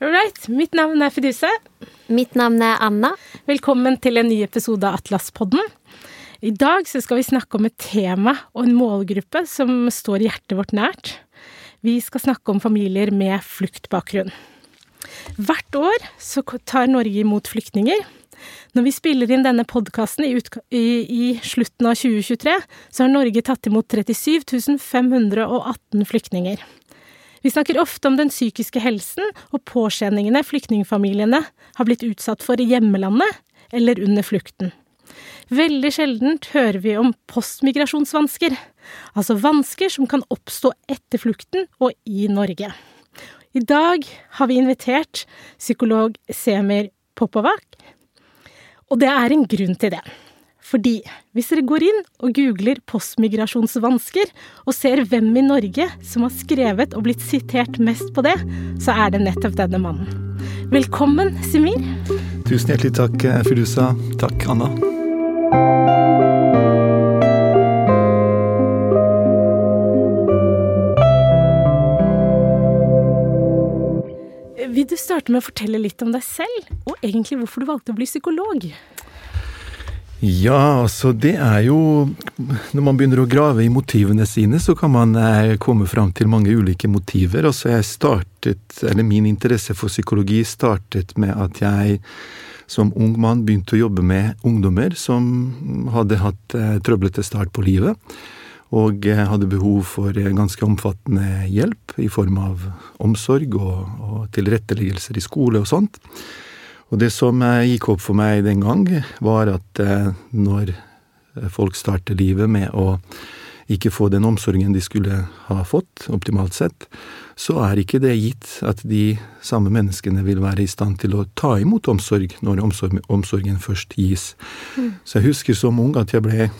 Alright. Mitt navn er Fiduse. Mitt navn er Anna. Velkommen til en ny episode av Atlaspodden. I dag skal vi snakke om et tema og en målgruppe som står hjertet vårt nært. Vi skal snakke om familier med fluktbakgrunn. Hvert år så tar Norge imot flyktninger. Når vi spiller inn denne podkasten i, i, i, slutten av 2023, så har Norge tatt imot 37 518 flyktninger. Vi snakker ofte om den psykiske helsen og påkjenningene flyktningfamiliene har blitt utsatt for i hjemlandet eller under flukten. Veldig sjeldent hører vi om postmigrasjonsvansker, altså vansker som kan oppstå etter flukten og i Norge. I dag har vi invitert psykolog Semir Popovac, og det er en grunn til det. Fordi hvis dere går inn og googler postmigrasjonsvansker, og ser hvem i Norge som har skrevet og blitt sitert mest på det, så er det nettopp denne mannen. Velkommen, Simir. Tusen hjertelig takk, eh, Takk, Anna. Vil du starte med å fortelle litt om deg selv, og egentlig hvorfor du valgte å bli psykolog? Ja, altså det er jo Når man begynner å grave i motivene sine, så kan man eh, komme fram til mange ulike motiver. Altså jeg startet, eller min interesse for psykologi startet med at jeg som ung mann begynte å jobbe med ungdommer som hadde hatt eh, trøblete start på livet. Og eh, hadde behov for ganske omfattende hjelp i form av omsorg og, og tilretteleggelser i skole og sånt. Og det som eh, gikk opp for meg den gang, var at eh, når folk starter livet med å ikke få den omsorgen de skulle ha fått, optimalt sett, så er ikke det gitt at de samme menneskene vil være i stand til å ta imot omsorg når omsorgen først gis. Mm. Så jeg husker som ung at jeg ble,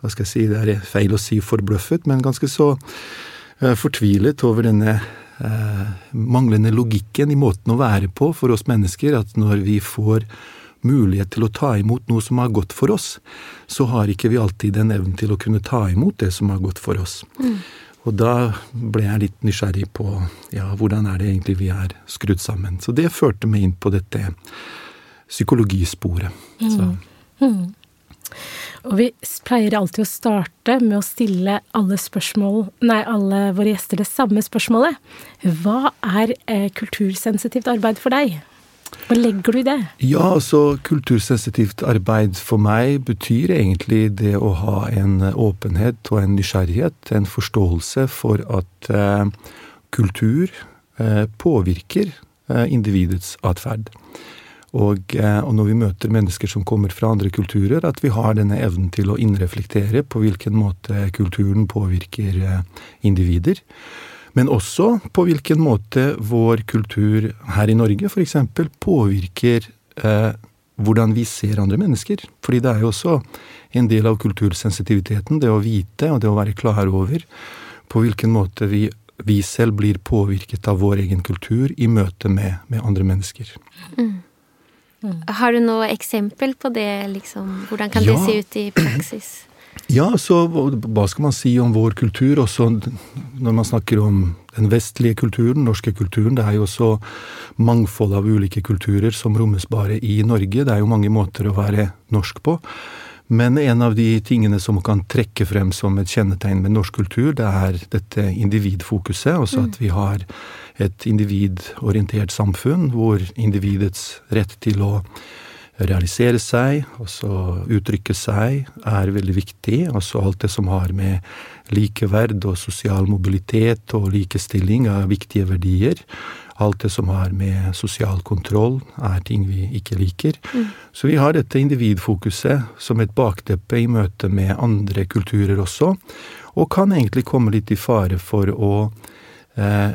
hva skal jeg si, det er feil å si forbløffet, men ganske så eh, fortvilet over denne eh, manglende logikken i måten å være på for oss mennesker, at når vi får mulighet til å ta imot noe som har gått for oss, så har ikke vi alltid den evnen til å kunne ta imot det som har gått for oss. Mm. Og da ble jeg litt nysgjerrig på ja, hvordan er det egentlig vi er skrudd sammen. Så det førte meg inn på dette psykologisporet. Mm. Mm. Og vi pleier alltid å starte med å stille alle spørsmål, nei, alle våre gjester det samme spørsmålet. Hva er eh, kultursensitivt arbeid for deg? Hva legger du i det? Ja, altså kultursensitivt arbeid for meg betyr egentlig det å ha en åpenhet og en nysgjerrighet, en forståelse for at eh, kultur eh, påvirker eh, individets atferd. Og, eh, og, når vi møter mennesker som kommer fra andre kulturer, at vi har denne evnen til å innreflektere på hvilken måte kulturen påvirker eh, individer. Men også på hvilken måte vår kultur her i Norge f.eks. påvirker eh, hvordan vi ser andre mennesker. Fordi det er jo også en del av kultursensitiviteten, det å vite og det å være klar over på hvilken måte vi, vi selv blir påvirket av vår egen kultur i møte med, med andre mennesker. Mm. Mm. Har du noe eksempel på det, liksom? Hvordan kan ja. det se ut i praksis? Ja, så hva skal man si om vår kultur, også når man snakker om den vestlige kulturen, den norske kulturen. Det er jo også mangfold av ulike kulturer som rommes bare i Norge. Det er jo mange måter å være norsk på. Men en av de tingene som kan trekke frem som et kjennetegn med norsk kultur, det er dette individfokuset. Altså at mm. vi har et individorientert samfunn hvor individets rett til å realisere seg, altså uttrykke seg, er veldig viktig. Altså alt det som har med likeverd og sosial mobilitet og likestilling er viktige verdier. Alt det som har med sosial kontroll, er ting vi ikke liker. Mm. Så vi har dette individfokuset som et bakteppe i møte med andre kulturer også, og kan egentlig komme litt i fare for å eh,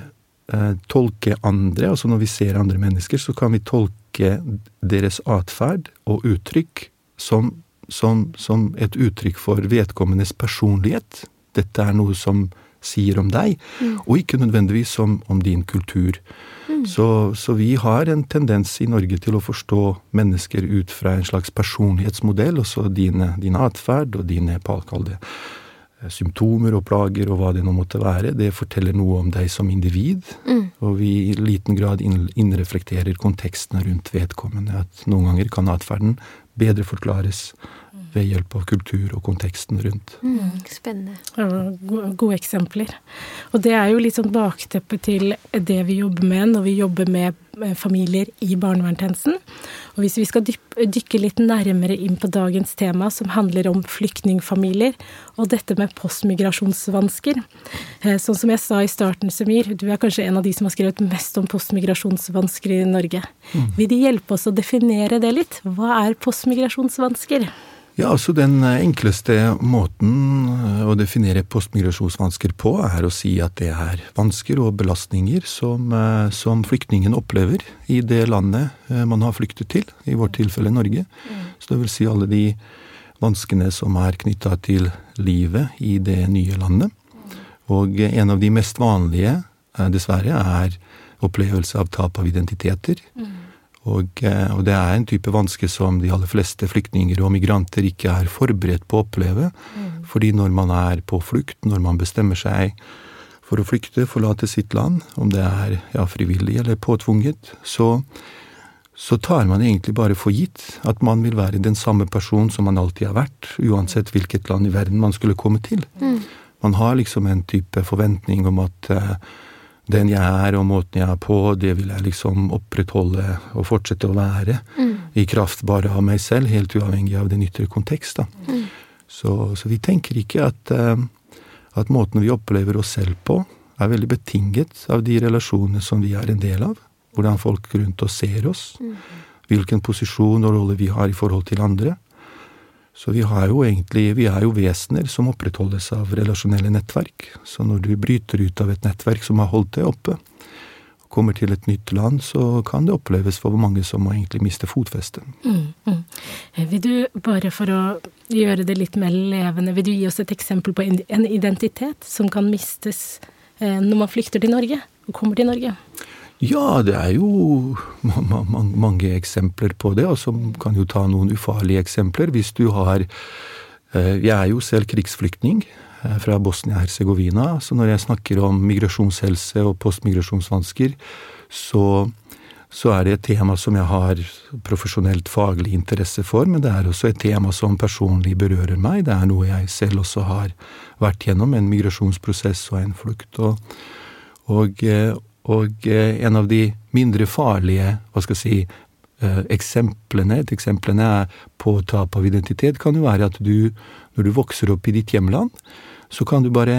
eh, tolke andre. Altså når vi ser andre mennesker, så kan vi tolke deres atferd og uttrykk som, som, som et uttrykk for vedkommendes personlighet. Dette er noe som sier om deg, mm. og ikke nødvendigvis om, om din kultur. Mm. Så, så, vi har en tendens i Norge til å forstå mennesker ut fra en slags personlighetsmodell, også dine, din atferd og dine, palkalde symptomer og plager og hva det nå måtte være. Det forteller noe om deg som individ, mm. og vi i liten grad innreflekterer konteksten rundt vedkommende. At noen ganger kan atferden bedre forklares ved hjelp av kultur og konteksten rundt. Mm, spennende. Ja, gode eksempler. Og det er jo litt sånn bakteppe til det vi jobber med når vi jobber med familier i barnevernstjenesten. Og hvis vi skal dykke litt nærmere inn på dagens tema, som handler om flyktningfamilier, og dette med postmigrasjonsvansker eh, Sånn som jeg sa i starten, Semir, du er kanskje en av de som har skrevet mest om postmigrasjonsvansker i Norge. Mm. Vil de hjelpe oss å definere det litt? Hva er postmigrasjonsvansker? Ja, altså Den enkleste måten eh, å definere postmigrasjonsvansker på, er å si at det er vansker og belastninger som, eh, som flyktningen opplever i det landet eh, man har flyktet til, i vårt tilfelle Norge. Mm. Så det vil si alle de vanskene som er knytta til livet i det nye landet. Og en av de mest vanlige, dessverre, er opplevelse av tap av identiteter. Mm. Og, eh, og, det er en type vanske som de aller fleste flyktninger og migranter ikke er forberedt på å oppleve. Mm. Fordi når man er på flukt, når man bestemmer seg for å flykte, forlate sitt land, om det er ja, frivillig eller påtvunget, så, så tar man egentlig bare for gitt at man vil være den samme person som man alltid har vært, uansett hvilket land i verden man skulle komme til. Mm. Man har liksom en type forventning om at uh, den jeg er og måten jeg er på, det vil jeg liksom opprettholde og fortsette å være. Mm. I kraft bare av meg selv, helt uavhengig av den ytre kontekst. Mm. Så, så, vi tenker ikke at, uh, at måten vi opplever oss selv på, er veldig betinget av de relasjonene som vi er en del av. Hvordan folk rundt oss ser oss. Mm. Hvilken posisjon og rolle vi har i forhold til andre. Så vi har jo egentlig, vi er jo vesener som opprettholdes av relasjonelle nettverk. Så når du bryter ut av et nettverk som har holdt deg oppe, og kommer til et nytt land, så kan det oppleves for mange som må egentlig miste fotfestet. Mm, mm. Vil du, bare for å gjøre det litt mer levende, vil du gi oss et eksempel på en identitet som kan mistes eh, når man flykter til Norge, og kommer til Norge? Ja, det er jo mange eksempler på det, og som kan jo ta noen ufarlige eksempler. Hvis du har eh, Jeg er jo selv krigsflyktning eh, fra Bosnia-Hercegovina, så når jeg snakker om migrasjonshelse og postmigrasjonsvansker, så, så er det et tema som jeg har profesjonelt faglig interesse for, men det er også et tema som personlig berører meg. Det er noe jeg selv også har vært gjennom, en migrasjonsprosess og en flukt. og, og eh, og eh, en av de mindre farlige, hva skal jeg si, eh, eksemplene, et eksemplene på tap av identitet, kan jo være at du, når du vokser opp i ditt hjemland, så kan du bare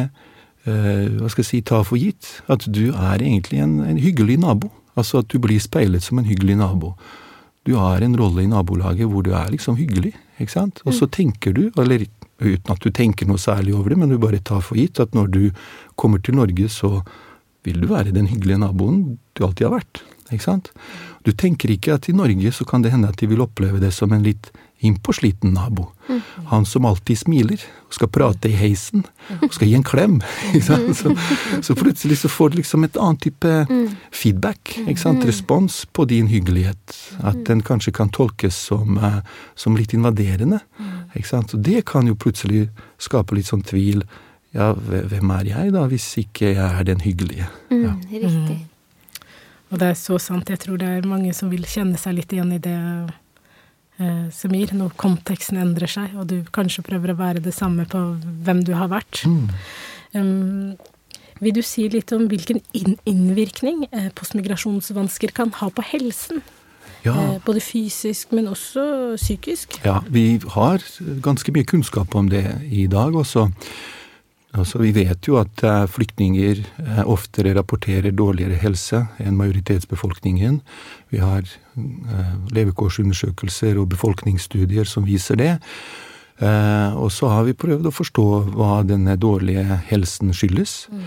eh, hva skal jeg si, ta for gitt at du er egentlig en, en hyggelig nabo. Altså at du blir speilet som en hyggelig nabo. Du har en rolle i nabolaget hvor du er liksom hyggelig, ikke sant. Og så mm. tenker du, eller uten at du tenker noe særlig over det, men du bare tar for gitt at når du kommer til Norge, så vil du være den hyggelige naboen du alltid har vært. Ikke sant? Du tenker ikke at i Norge så kan det hende at de vil oppleve det som en litt innpåsliten nabo. Mm. Han som alltid smiler og skal prate i heisen og skal gi en klem. Så, så, plutselig så får du liksom et annet type feedback, ikke sant? respons på din hyggelighet. At den kanskje kan tolkes som, eh, som litt invaderende. Og det kan jo plutselig skape litt sånn tvil ja, hvem er jeg da, hvis ikke jeg er den hyggelige? Mm, ja. Riktig. Mm. Og det er så sant. Jeg tror det er mange som vil kjenne seg litt igjen i det, eh, Semir, når konteksten endrer seg, og du kanskje prøver å være det samme på hvem du har vært. Mm. Um, vil du si litt om hvilken innvirkning eh, postmigrasjonsvansker kan ha på helsen? Ja. Eh, både fysisk, men også psykisk? Ja, vi har ganske mye kunnskap om det i dag også. Altså, vi vet jo at eh, flyktninger eh, oftere rapporterer dårligere helse enn majoritetsbefolkningen. Vi har eh, levekårsundersøkelser og befolkningsstudier som viser det. Og så har vi prøvd å forstå hva denne dårlige helsen skyldes. Mm.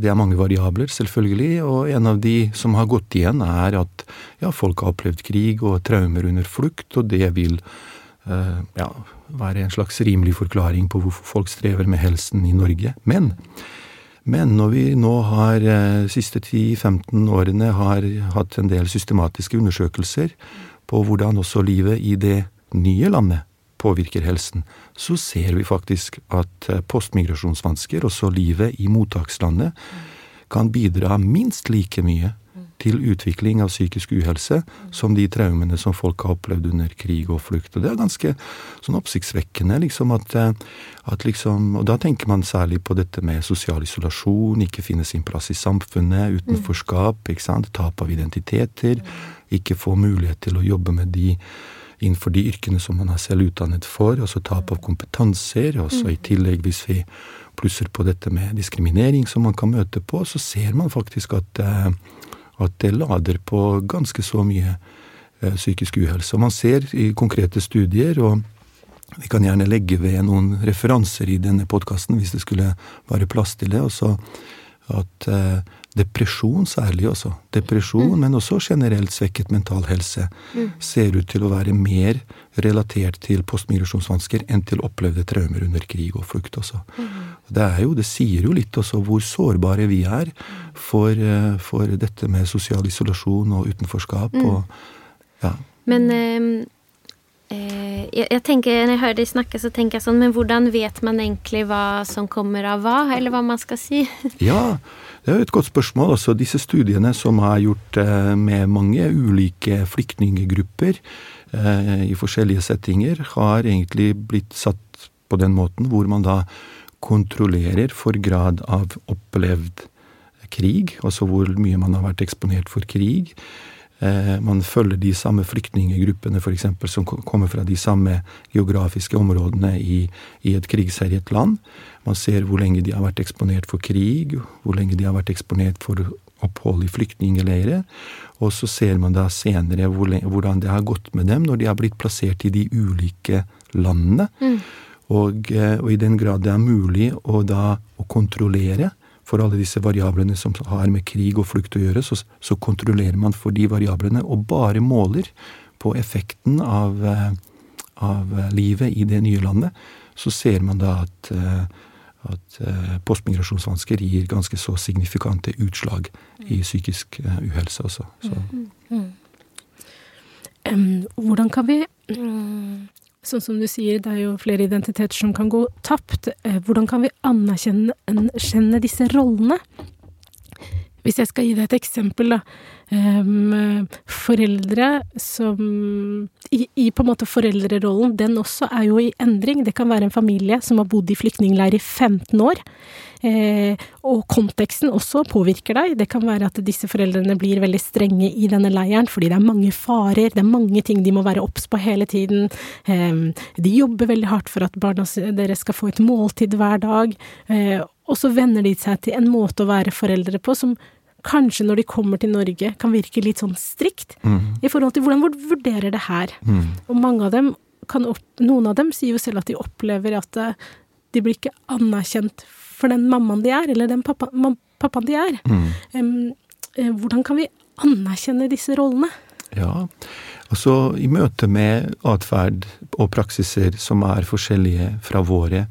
Det er mange variabler, selvfølgelig, og en av de som har gått igjen, er at ja, folk har opplevd krig og traumer under flukt, og det vil ja, være en slags rimelig forklaring på hvorfor folk strever med helsen i Norge. Men, men når vi nå har eh, siste 10-15 årene har hatt en del systematiske undersøkelser på hvordan også livet i det nye landet påvirker helsen, så ser vi faktisk at eh, postmigrasjonsvansker, også livet i mottakslandet, kan bidra minst like mye til utvikling av psykisk uhelse som de traumene som folk har opplevd under krig og flukt. Og det er ganske sånn oppsiktsvekkende, liksom at, eh, at liksom Og da tenker man særlig på dette med sosial isolasjon, ikke finne sin plass i samfunnet, utenforskap, ikke sant, tap av identiteter, ikke få mulighet til å jobbe med de innenfor de yrkene som man er selv utdannet for, altså tap av kompetanser. Også i tillegg, hvis vi plusser på dette med diskriminering som man kan møte på, så ser man faktisk at eh, at det lader på ganske så mye eh, psykisk uhelse. Og man ser i konkrete studier, og vi kan gjerne legge ved noen referanser i denne podkasten hvis det skulle være plass til det, også at eh, depresjon særlig også, depresjon, mm. men også generelt svekket mental helse, mm. ser ut til å være mer relatert til postmigrasjonsvansker enn til opplevde traumer under krig og flukt også. Mm. Det jo, det sier jo litt også hvor sårbare vi er for, eh, for dette med sosial isolasjon og utenforskap mm. og ja. Men eh, eh, jeg, jeg, tenker, Når jeg hører deg snakke, så tenker jeg sånn Men hvordan vet man egentlig hva som kommer av hva, eller hva man skal si? ja, det er et godt spørsmål. Altså, disse studiene som har gjort eh, med mange ulike flyktninggrupper eh, i forskjellige settinger, har egentlig blitt satt på den måten hvor man da kontrollerer for grad av opplevd krig, altså hvor mye man har vært eksponert for krig. Eh, man følger de samme flyktninggruppene f.eks. som kommer fra de samme geografiske områdene i, i et krigsherjet land. Man ser hvor lenge de har vært eksponert for krig, hvor lenge de har vært eksponert for opphold i flyktningleirer. Og så ser man da senere hvordan det har gått med dem når de har blitt plassert i de ulike landene. Mm. Og, eh, og, i den grad det er mulig å da å kontrollere for alle disse variablene som har med krig og flukt å gjøre, så, så kontrollerer man for de variablene og bare måler på effekten av, eh, av livet i det nye landet. Så ser man da at, eh, at postmigrasjonsvansker gir ganske så signifikante utslag i psykisk uhelse også. Mm. Mm. Hvordan kan vi um Sånn som du sier, det er jo flere identiteter som kan gå tapt. Eh, hvordan kan vi anerkjenne disse rollene? Hvis jeg skal gi deg et eksempel, da. Um, foreldre som i, i, på en måte foreldrerollen, den også er jo i endring. Det kan være en familie som har bodd i flyktningleir i 15 år. Eh, og konteksten også påvirker deg. Det kan være at disse foreldrene blir veldig strenge i denne leiren fordi det er mange farer, det er mange ting de må være obs på hele tiden. Eh, de jobber veldig hardt for at barna deres skal få et måltid hver dag. Eh, og så venner de seg til en måte å være foreldre på som kanskje når de kommer til Norge kan virke litt sånn strikt mm. i forhold til hvordan vi vurderer det her. Mm. Og mange av dem kan opp, noen av dem sier jo selv at de opplever at eh, de blir ikke anerkjent for den mammaen de er, eller den pappa, pappaen de er. Mm. Um, hvordan kan vi anerkjenne disse rollene? Ja, altså i møte med atferd og praksiser som er forskjellige fra våre,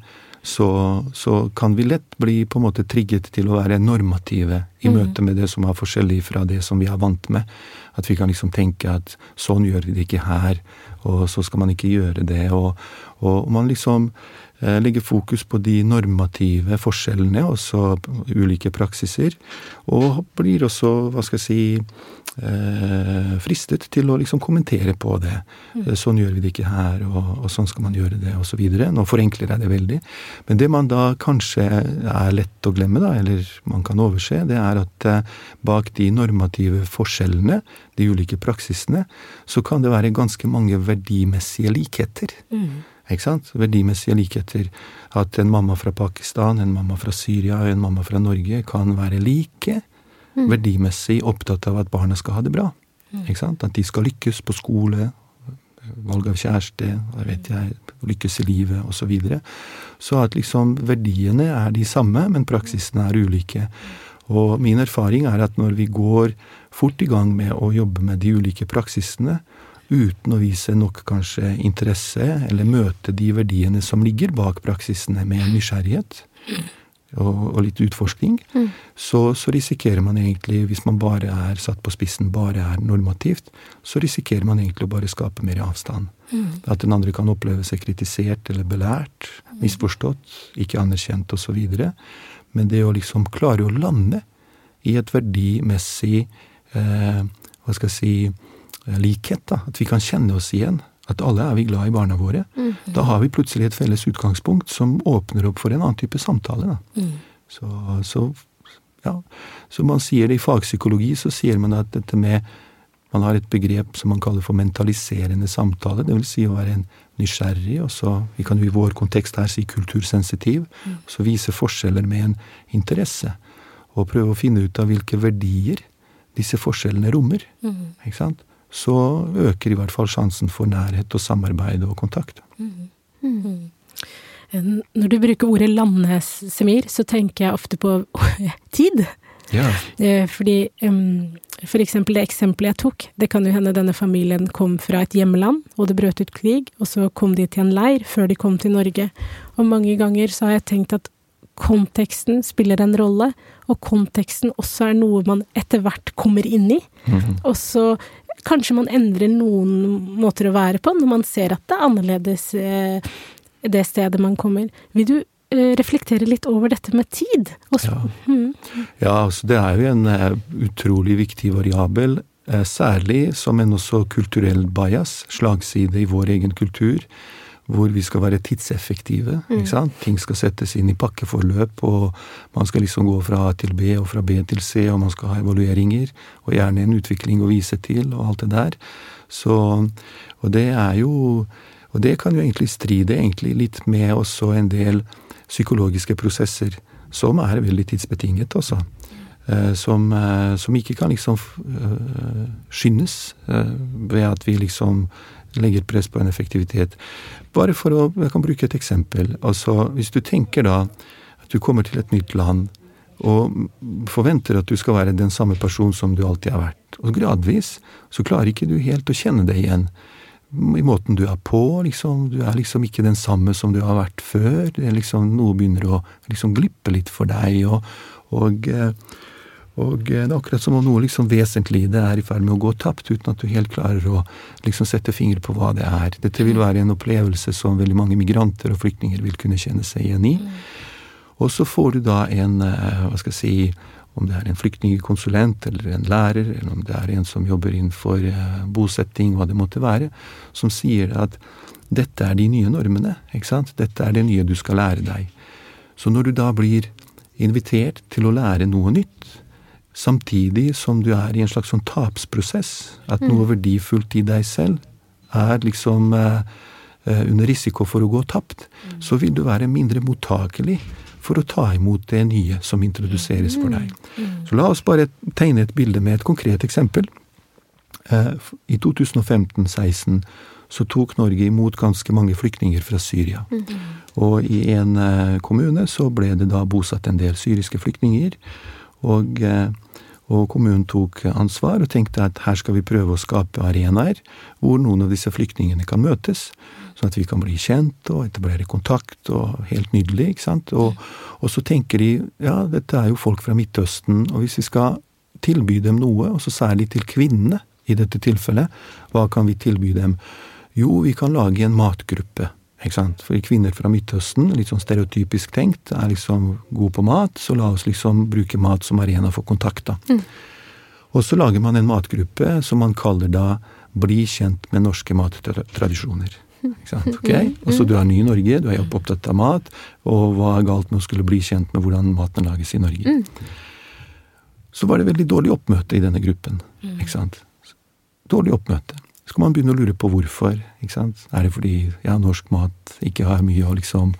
så, så, kan vi lett bli på en måte trigget til å være normative i mm. møte med det som er forskjellig fra det som vi er vant med. At vi kan liksom tenke at sånn gjør vi det ikke her, og så skal man ikke gjøre det. Og, og man liksom eh, legger fokus på de normative forskjellene, også ulike praksiser. Og blir også, hva skal jeg si, eh, fristet til å liksom kommentere på det. Mm. Sånn gjør vi det ikke her, og, og sånn skal man gjøre det, osv. Nå forenkler jeg det veldig. Men det man da kanskje er lett å glemme, da, eller man kan overse, det er at eh, bak de normative forskjellene, de ulike praksisene, så kan det være ganske mange verdimessige likheter. Mm. Ikke sant? Verdimessige likheter. At en mamma fra Pakistan, en mamma fra Syria og en mamma fra Norge kan være like mm. verdimessig opptatt av at barna skal ha det bra. Mm. Ikke sant? At de skal lykkes på skole, valg av kjæreste, hva vet jeg, lykkes i livet osv. Så, videre. så at liksom verdiene er de samme, men praksisene er ulike. Og min erfaring er at når vi går fort i gang med å jobbe med de ulike praksisene, uten å vise nok kanskje interesse, eller møte de verdiene som ligger bak praksisene med nysgjerrighet, og, og litt utforskning, mm. så, så, risikerer man egentlig, hvis man bare er satt på spissen, bare er normativt, så risikerer man egentlig å bare skape mer avstand. Mm. At den andre kan oppleve seg kritisert eller belært, mm. misforstått, ikke anerkjent osv. Men det å liksom klare å lande i et verdimessig eh, hva skal jeg si likhet, da, at vi kan kjenne oss igjen, at alle er vi glad i barna våre. Mm. Da har vi plutselig et felles utgangspunkt som åpner opp for en annen type samtale. Mm. Så, så, ja. så man sier det i fagpsykologi, så sier man at dette med Man har et begrep som man kaller for mentaliserende samtale. Det vil si å være en nysgjerrig, og så Vi kan jo i vår kontekst her si kultursensitiv. Mm. Så vise forskjeller med en interesse. Og prøve å finne ut av hvilke verdier disse forskjellene rommer. Mm. Ikke sant? Så øker i hvert fall sjansen for nærhet og samarbeid og kontakt. Mm. Mm. Når du bruker ordet landesemir, så tenker jeg ofte på tid. Ja. Eh, fordi for eksempel det eksempelet jeg tok, det kan jo hende denne familien kom fra et hjemland, og det brøt ut krig, og så kom de til en leir før de kom til Norge. Og mange ganger så har jeg tenkt at konteksten spiller en rolle, og konteksten også er noe man etter hvert kommer inn i. Mm -hmm. Og så kanskje man endrer noen måter å være på når man ser at det er annerledes eh, det stedet man kommer. Vil du eh, reflektere litt over dette med tid? Ja, mm. ja altså det er jo en uh, utrolig viktig variabel. Særlig som en også kulturell bias, slagside i vår egen kultur hvor vi skal være tidseffektive. Mm. Ting skal settes inn i pakkeforløp, og man skal liksom gå fra A til B og fra B til C, og man skal ha evalueringer, og gjerne en utvikling å vise til, og alt det der. Så, og det er jo Og det kan jo egentlig stride egentlig litt med også en del psykologiske prosesser som er veldig tidsbetinget, også. Eh, som, eh, som, ikke kan liksom uh, skyndes ved at vi liksom legger press på en effektivitet. Bare for å Jeg kan bruke et eksempel. Altså, hvis du tenker da at du kommer til et nytt land og forventer at du skal være den samme person som du alltid har vært. Og gradvis så klarer ikke du helt å kjenne deg igjen i måten du er på. liksom, Du er liksom ikke den samme som du har vært før. det er liksom Noe begynner å liksom glippe litt for deg. og, og eh, og det er akkurat som om noe liksom vesentlig det er i ferd med å gå tapt, uten at du helt klarer å liksom sette fingre på hva det er. Dette vil være en opplevelse som veldig mange migranter og flyktninger vil kunne kjenne seg igjen i. Og så får du da en, eh, hva skal jeg si, om det er en flyktningkonsulent eller en lærer, eller om det er en som jobber innenfor eh, bosetting, hva det måtte være, som sier at dette er de nye normene. ikke sant? Dette er det nye du skal lære deg. Så når du da blir invitert til å lære noe nytt, samtidig som du er i en slags sånn tapsprosess. At noe mm. verdifullt i deg selv er liksom eh, eh, under risiko for å gå tapt. Mm. Så vil du være mindre mottakelig for å ta imot det nye som introduseres for deg. Mm. Så la oss bare tegne et bilde med et konkret eksempel. Eh, I 2015-16 så tok Norge imot ganske mange flyktninger fra Syria. Mm. Og i en eh, kommune så ble det da bosatt en del syriske flyktninger. Og og kommunen tok ansvar og tenkte at her skal vi prøve å skape arenaer hvor noen av disse flyktningene kan møtes, sånn at vi kan bli kjent og etablere kontakt. og Helt nydelig. ikke sant? Og, og så tenker de ja, dette er jo folk fra Midtøsten, og hvis vi skal tilby dem noe, og så særlig til kvinnene i dette tilfellet, hva kan vi tilby dem? Jo, vi kan lage en matgruppe. For kvinner fra Midtøsten, litt sånn stereotypisk tenkt, er liksom gode på mat, så la oss liksom bruke mat som arena for kontakt, da. Mm. Og så lager man en matgruppe som man kaller da Bli kjent med norske mattradisjoner. Ikke sant? Ok? Og så du er ny i Norge, du er opptatt av mat, og hva er galt med å skulle bli kjent med hvordan maten lages i Norge? Mm. Så var det veldig dårlig oppmøte i denne gruppen. Mm. Dårlig oppmøte. Så kan man begynne å lure på hvorfor. ikke sant? Er det fordi ja, norsk mat ikke har mye å liksom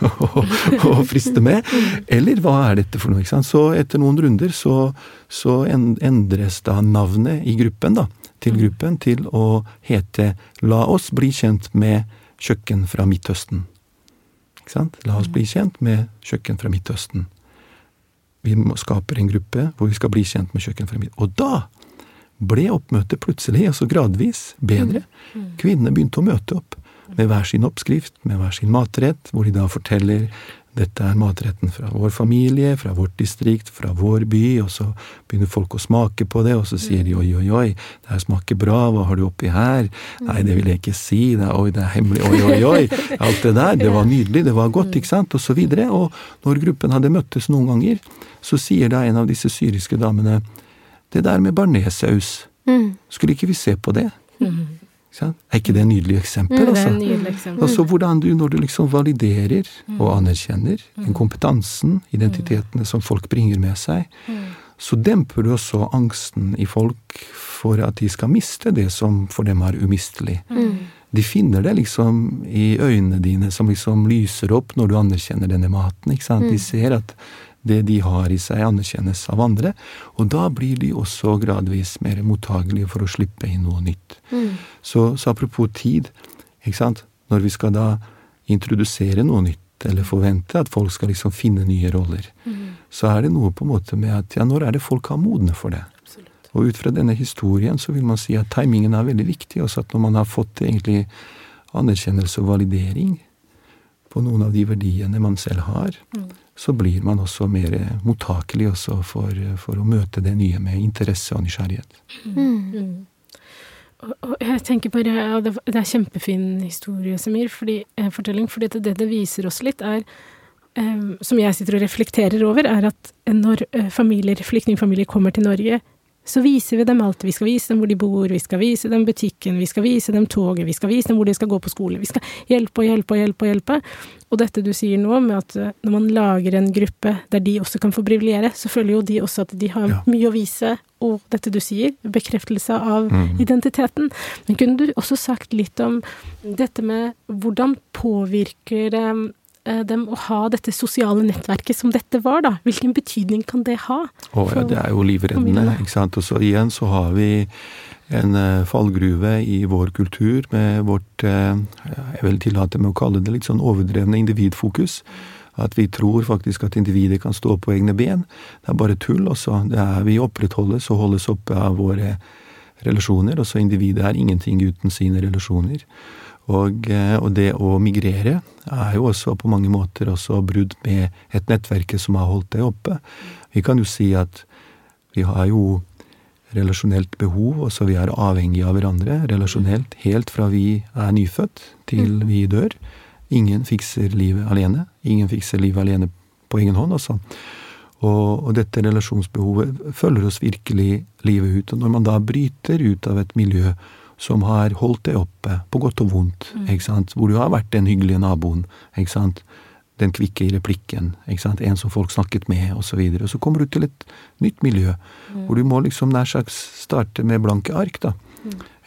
å, å friste med? Eller hva er dette for noe? ikke sant? Så etter noen runder så, så endres da navnet i gruppen da, til mm. gruppen til å hete La oss bli kjent med kjøkken fra Midtøsten. Ikke sant? La oss bli kjent med kjøkken fra Midtøsten. Vi skaper en gruppe hvor vi skal bli kjent med kjøkken fra Midtøsten. Og da ble oppmøtet plutselig, altså gradvis, bedre. Mm. mm. Kvinnene begynte å møte opp med hver sin oppskrift, med hver sin matrett, hvor de da forteller dette er matretten fra vår familie, fra vårt distrikt, fra vår by, og så begynner folk å smake på det, og så sier de oi, oi, oi, det her smaker bra, hva har du oppi her? Nei, det vil jeg ikke si, det er, oi, det er hemmelig, oi, oi, oi. Alt det der, det var nydelig, det var godt, ikke sant, og så videre. Og når gruppen hadde møttes noen ganger, så sier da en av disse syriske damene det der med barnesaus, skulle ikke vi se på det? Er ikke det et nydelig eksempel? Er altså? nydelig eksempel. Altså hvordan du, når du liksom validerer og anerkjenner den kompetansen, identitetene som folk bringer med seg, så demper du også angsten i folk for at de skal miste det som for dem er umistelig. De finner det liksom i øynene dine som liksom lyser opp når du anerkjenner denne maten. ikke sant? De ser at det de har i seg, anerkjennes av andre, og da blir de også gradvis mer mottagelige for å slippe inn noe nytt. Så, så apropos tid, når vi skal da introdusere noe nytt, eller forvente at folk skal liksom finne nye roller, så er det noe på en måte med at ja, når er det folk har modne for det? Og ut fra denne historien så vil man si at timingen er veldig viktig, også at når man har fått egentlig anerkjennelse og validering på noen av de verdiene man selv har, så blir man også mer mottakelig også for, for å møte det nye med interesse og nysgjerrighet. Og, og jeg tenker bare, og det, det er kjempefin historie, Samir, fordi, eh, fortelling, fordi det, det viser oss litt, er eh, som jeg sitter og reflekterer over, er at når eh, familier, flyktningfamilier kommer til Norge, så viser vi dem alt. Vi skal vise dem hvor de bor, vi skal vise dem butikken, vi skal vise dem toget, vi skal vise dem hvor de skal gå på skole. Vi skal hjelpe og hjelpe og hjelpe og hjelpe. Og dette du sier nå, med at eh, når man lager en gruppe der de også kan få briljere, så føler jo de også at de har Ja. mye å vise, og dette du sier, bekreftelse av identiteten. Men kunne du også sagt litt om dette med hvordan påvirker eh, dem å ha dette sosiale nettverket som dette var, da? Hvilken betydning kan det ha? Og ja, det er jo livreddende, ikke sant. Og så igjen så har vi en eh, fallgruve i vår kultur med vårt eh, Jeg vil tillate meg å kalle det litt sånn overdrevne individfokus. At vi tror faktisk at individet kan stå på egne ben. Det er bare tull, også. Det er vi opprettholdes og holdes oppe av våre relasjoner. Også individet er ingenting uten sine relasjoner. Og, eh, og det å migrere er jo også på mange måter også brudd med et nettverk som har holdt det oppe. Vi kan jo si at vi har jo relasjonelt behov, og så vi er avhengige av hverandre relasjonelt helt fra vi er nyfødt til vi dør. Ingen fikser livet alene. Ingen fikser livet alene på egen hånd, altså. Og, og dette relasjonsbehovet følger oss virkelig livet ut. Og når man da bryter ut av et miljø som har holdt det oppe, på godt og vondt, sant, hvor du har vært den hyggelige naboen, den kvikke i replikken, en som folk snakket med, og så. Og så kommer du til et nytt miljø, hvor du må liksom nær sagt starte med blanke ark, da.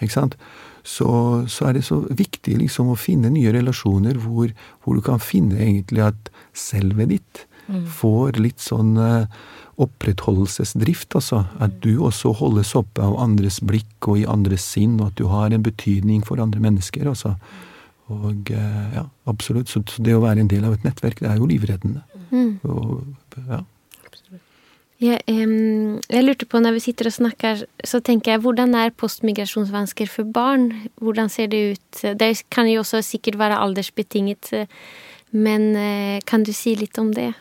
Sant? Så, så er det så viktig liksom å finne nye relasjoner hvor, hvor du kan finne egentlig at selvet ditt får litt sånn eh, opprettholdelsesdrift, altså. At du også holdes oppe av andres blikk og i andres sinn, og at du har en betydning for andre mennesker, altså. Og eh, ja, absolutt. Så det å være en del av et nettverk, det er jo livreddende. Og, ja. Jeg, um, jeg lurte på, når vi sitter og snakker, så tenker jeg, hvordan er postmigrasjonsvansker for barn? Hvordan ser det ut? Det kan jo også sikkert være aldersbetinget, eh, men uh, kan du si litt om det?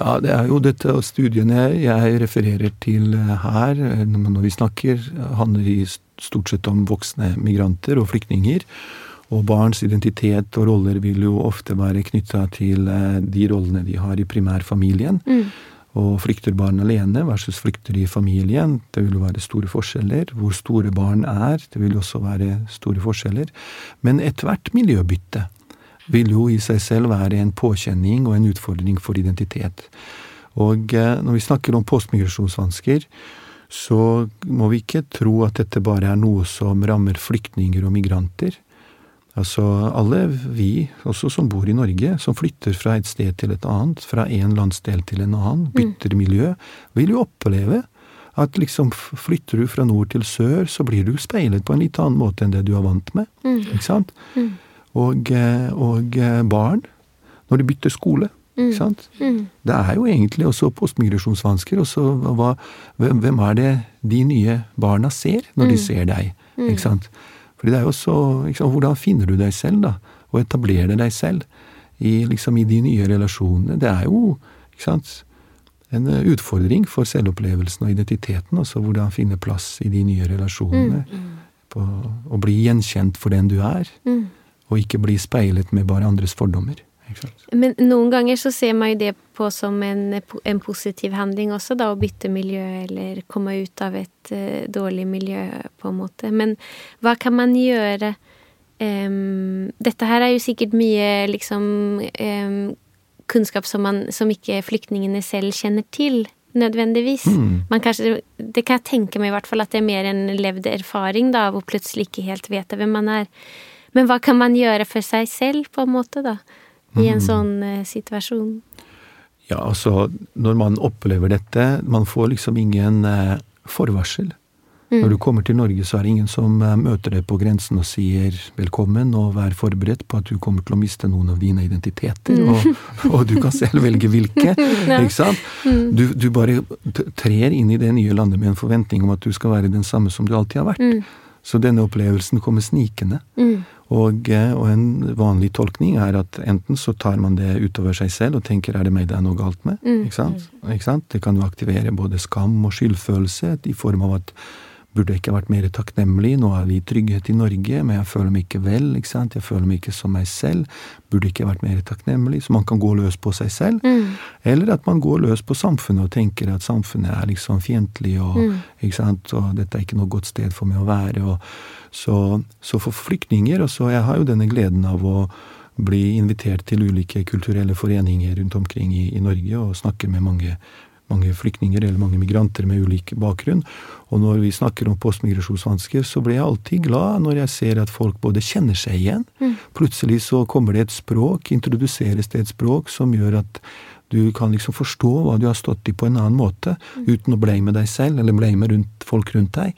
Ja, det er jo dette studiene jeg refererer til her, eh, når vi snakker, handler i stort sett om voksne migranter og flyktninger. Og barns identitet og roller vil jo ofte være knytta til eh, de rollene de har i primærfamilien. Og flykter barn alene versus flykter i familien, det vil jo være store forskjeller. Hvor store barn er, det vil også være store forskjeller. Men ethvert miljøbytte vil jo i seg selv være en påkjenning og en utfordring for identitet. Og eh, når vi snakker om postmigrasjonsvansker, så må vi ikke tro at dette bare er noe som rammer flyktninger og migranter. Altså alle vi, også som bor i Norge, som flytter fra et sted til et annet, fra en landsdel til en annen, bytter miljø, vil jo oppleve at liksom flytter du fra nord til sør, så blir du speilet på en litt annen måte enn det du er vant med. Ikke sant? Og, eh, og eh, barn, når de bytter skole, ikke sant? Det er jo egentlig også postmigrasjonsvansker. Også hva, hvem, er det de nye barna ser når de ser deg? Ikke sant? Fordi det er jo så ikke sant, Hvordan finner du deg selv, da? Og etablerer deg selv i, liksom, i de nye relasjonene. Det er jo ikke sant, en eh, utfordring for selvopplevelsen og identiteten. Også hvordan finne plass i de nye relasjonene. Mm. På, og bli gjenkjent for den du er, mm. Og ikke bli speilet med bare andres fordommer. Men noen ganger så ser man jo det på som en, en positiv handling også, da, å bytte miljø eller komme ut av et uh, dårlig miljø, på en måte. Men hva kan man gjøre um, Dette her er jo sikkert mye liksom um, kunnskap som, man, som ikke flyktningene selv kjenner til, nødvendigvis. Mm. Man kanskje, det kan jeg tenke meg i hvert fall at det er mer en levd erfaring da, hvor plutselig ikke helt vet hvem man er. Men hva kan man gjøre for seg selv, på en måte, da? i en mm. sånn eh, situasjon? Ja, altså, når man opplever dette Man får liksom ingen eh, forvarsel. Mm. Når du kommer til Norge, så er det ingen som eh, møter deg på grensen og sier velkommen, og vær forberedt på at du kommer til å miste noen av dine identiteter, mm. og, og, du kan selv velge hvilke. ikke sant? Mm. Du, du, bare trer inn i det nye landet med en forventning om at du skal være den samme som du alltid har vært. Mm. Så denne opplevelsen kommer snikende. Mm. Og, eh, og, en vanlig tolkning er at enten så tar man det utover seg selv og tenker er det meg det er noe galt med? Mm. Ikke, sant? Ikke sant? Det kan jo aktivere både skam og skyldfølelse i form av at Burde jeg ikke vært mer takknemlig? Nå er vi i trygghet i Norge, men jeg føler meg ikke vel. ikke sant? Jeg føler meg ikke som meg selv. Burde ikke vært mer takknemlig? Så man kan gå løs på seg selv. Mm. Eller at man går løs på samfunnet og tenker at samfunnet er liksom fiendtlig, og, mm. ikke sant? og dette er ikke noe godt sted for meg å være. Og så, så for flyktninger og så Jeg har jo denne gleden av å bli invitert til ulike kulturelle foreninger rundt omkring i, i Norge og snakke med mange mange flyktninger eller mange migranter med ulik bakgrunn. Og når vi snakker om postmigrasjonsvansker, så blir jeg alltid glad når jeg ser at folk både kjenner seg igjen mm. Plutselig så kommer det et språk, introduseres det et språk som gjør at du kan liksom forstå hva du har stått i på en annen måte, mm. uten å blame deg selv eller blame rundt, folk rundt deg.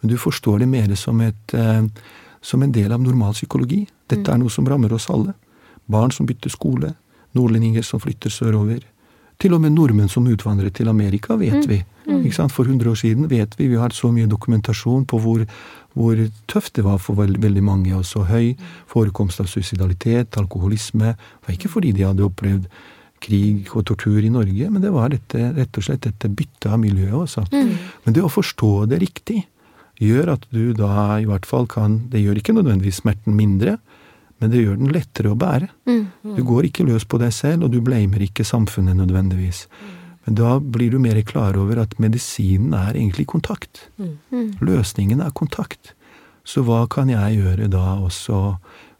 Men du forstår det mer som, et, eh, som en del av normal psykologi. Dette mm. er noe som rammer oss alle. Barn som bytter skole, nordlendinger som flytter sørover til og med nordmenn som utvandret til Amerika, vet mm. vi. Mm. For 100 år siden vet vi. Vi har så mye dokumentasjon på hvor, hvor tøft det var for veld, veldig mange. Og så høy forekomst av suicidalitet, alkoholisme. Det var ikke fordi de hadde opplevd krig og tortur i Norge, men det var dette, rett og slett dette byttet av miljøet også. Mm. Men det å forstå det riktig gjør at du da i hvert fall kan Det gjør ikke nødvendigvis smerten mindre, men det gjør den lettere å bære. Mm, mm. Du går ikke løs på deg selv, og du blamer ikke samfunnet nødvendigvis. Men da blir du mer klar over at medisinen er egentlig kontakt. Mm. mm. Løsningen er kontakt. Så hva kan jeg gjøre da også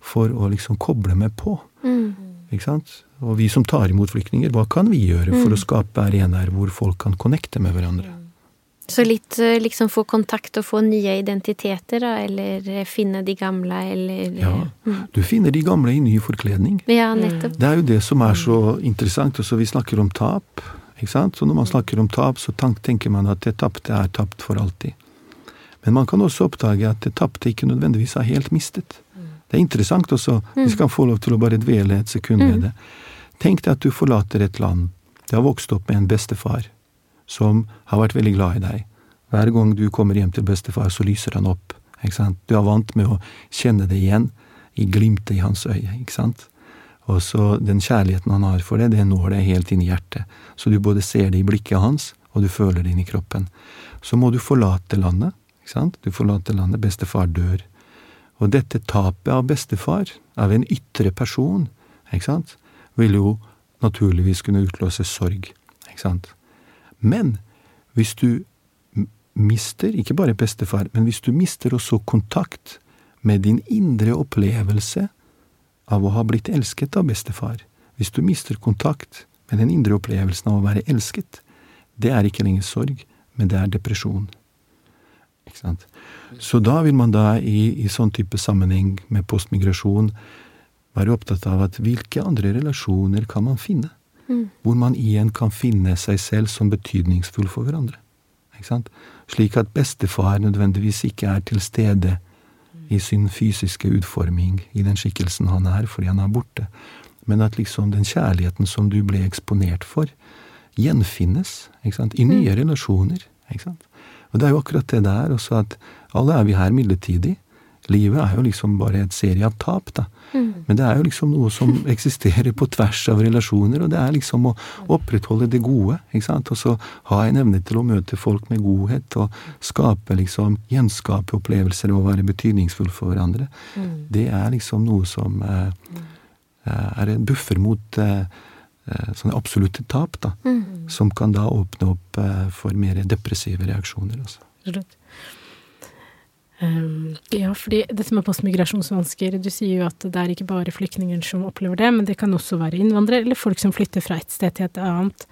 for å liksom koble meg på? Mm. Ikke sant? Og vi som tar imot flyktninger, hva kan vi gjøre for å skape arenaer hvor folk kan connecte med hverandre? Så litt eh, liksom få kontakt og få nye identiteter, da, eller eh, finne de gamle, eller Ja, mm. du finner de gamle i ny forkledning. Ja, nettopp. Det er jo det som er så interessant. Også vi snakker om tap, ikke sant. Så når man snakker om tap, så tenker man at det tapte er tapt for alltid. Men man kan også oppdage at det tapte ikke nødvendigvis er helt mistet. Det er interessant også. Vi mm. skal få lov til å bare dvele et sekund med mm. det. Tenk deg at du forlater et land. Du har vokst opp med en bestefar som har vært veldig glad i deg. Hver gang du kommer hjem til bestefar, så lyser han opp. ikke sant? Du er vant med å kjenne det igjen i glimtet i hans øye. ikke sant? Og så den kjærligheten han har for deg, det når deg helt inn i hjertet. Så du både ser det i blikket hans, og du føler det inn i kroppen. Så må du forlate landet. ikke sant? Du forlater landet, bestefar dør. Og dette tapet av bestefar, av en ytre person, ikke sant, vil jo naturligvis kunne utløse sorg. ikke sant? Men hvis du mister ikke bare bestefar, men hvis du mister også kontakt med din indre opplevelse av å ha blitt elsket av bestefar, hvis du mister kontakt med den indre opplevelsen av å være elsket, det er ikke lenger sorg, men det er depresjon. Ikke sant? Så da vil man da i, i sånn type sammenheng med postmigrasjon være opptatt av at hvilke andre relasjoner kan man finne? Mm. Hvor man igjen kan finne seg selv som betydningsfull for hverandre. Slik at bestefar nødvendigvis ikke er til stede i sin fysiske utforming, i den skikkelsen han er, fordi han er borte. Men at liksom den kjærligheten som du ble eksponert for, gjenfinnes i nye mm. relasjoner. Og det er jo akkurat det der også at alle er vi her midlertidig. Livet er jo liksom bare et serie av tap, da. Mm. Men det er jo liksom noe som eksisterer på tvers av relasjoner, og det er liksom å opprettholde det gode, ikke sant. Og så ha en evne til å møte folk med godhet, og skape liksom Gjenskape opplevelser og være betydningsfull for hverandre. Mm. Det er liksom noe som eh, er en buffer mot eh, eh, sånne absolutte tap, da. Mm. Som kan da åpne opp eh, for mer depressive reaksjoner, altså. Absolutt. Um, ja, fordi dette med postmigrasjonsvansker, du sier jo at det er ikke bare flyktninger som opplever det, men det kan også være innvandrere eller folk som flytter fra et sted til et annet.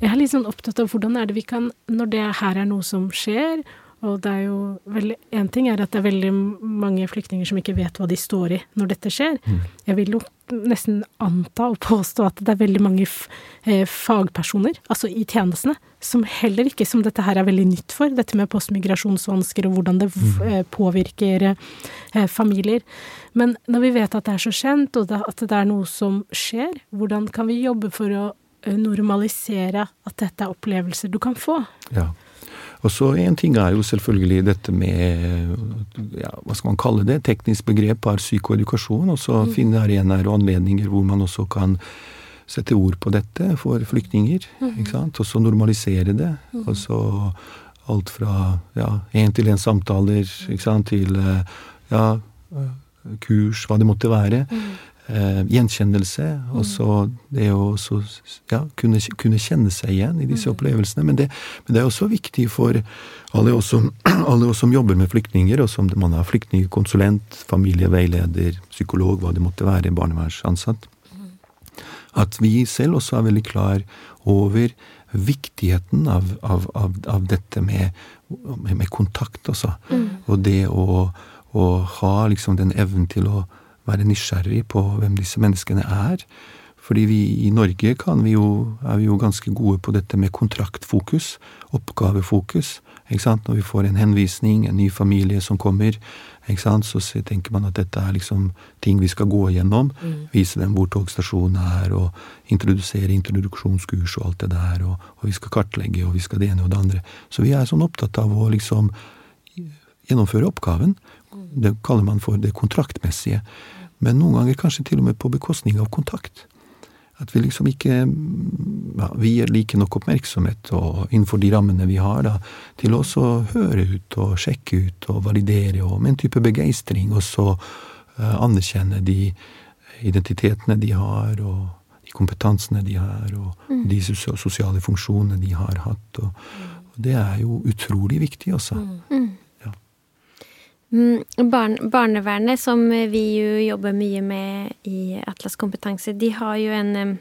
Jeg er litt sånn opptatt av hvordan er det vi kan, når det her er noe som skjer, og det er jo veldig En ting er at det er veldig mange flyktninger som ikke vet hva de står i når dette skjer. Jeg vil jo nesten anta og påstå at det er veldig mange eh, fagpersoner, altså i tjenestene, som heller ikke, som dette her er veldig nytt for, dette med postmigrasjonsvansker og hvordan det mm. påvirker eh, familier. Men når vi vet at det er så kjent, og at det er noe som skjer, hvordan kan vi jobbe for å normalisere at dette er opplevelser du kan få? Ja. Og så En ting er jo selvfølgelig dette med ja, hva skal man kalle det, teknisk begrep er psykoedukasjon. Og så mm. finne arenaer og anledninger hvor man også kan sette ord på dette for flyktninger. Mm. ikke sant, Og så normalisere det. Mm. Og så alt fra ja, én-til-én-samtaler ikke sant, til ja, kurs, hva det måtte være. Mm eh, gjenkjennelse. Og så det å også, ja, kunne, kunne, kjenne seg igjen i disse mm. opplevelsene. Men det, men det er også viktig for alle oss, som, alle oss som jobber med flyktninger, og som man er flyktningkonsulent, familieveileder, psykolog, hva det måtte være, barnevernsansatt, at vi selv også er veldig klar over viktigheten av, av, av, av dette med, med, kontakt, altså. Mm. Og det å, å ha liksom den evnen til å være nysgjerrig på hvem disse menneskene er. Fordi vi i Norge vi jo, er vi jo ganske gode på dette med kontraktfokus, oppgavefokus. Ikke sant? Når vi får en henvisning, en ny familie som kommer, ikke sant? så tenker man at dette er liksom ting vi skal gå igjennom. Mm. Vise dem hvor togstasjonen er, og introdusere introduksjonskurs og alt det der. Og, og, vi skal kartlegge, og vi skal det ene og det andre. Så vi er sånn opptatt av å liksom gjennomføre oppgaven. Det kaller man for det kontraktmessige. Men noen ganger kanskje til og med på bekostning av kontakt. At vi liksom ikke ja, Vi gir like nok oppmerksomhet og innenfor de rammene vi har, da, til også å høre ut og sjekke ut og validere og med en type begeistring, og så uh, anerkjenne de identitetene de har, og de kompetansene de har, og mm. de sosiale funksjonene de har hatt. Og, og det er jo utrolig viktig, altså. Mm. Mm, barn, barnevernet, som vi jo jobber mye med i Atlas kompetanse, de har jo en,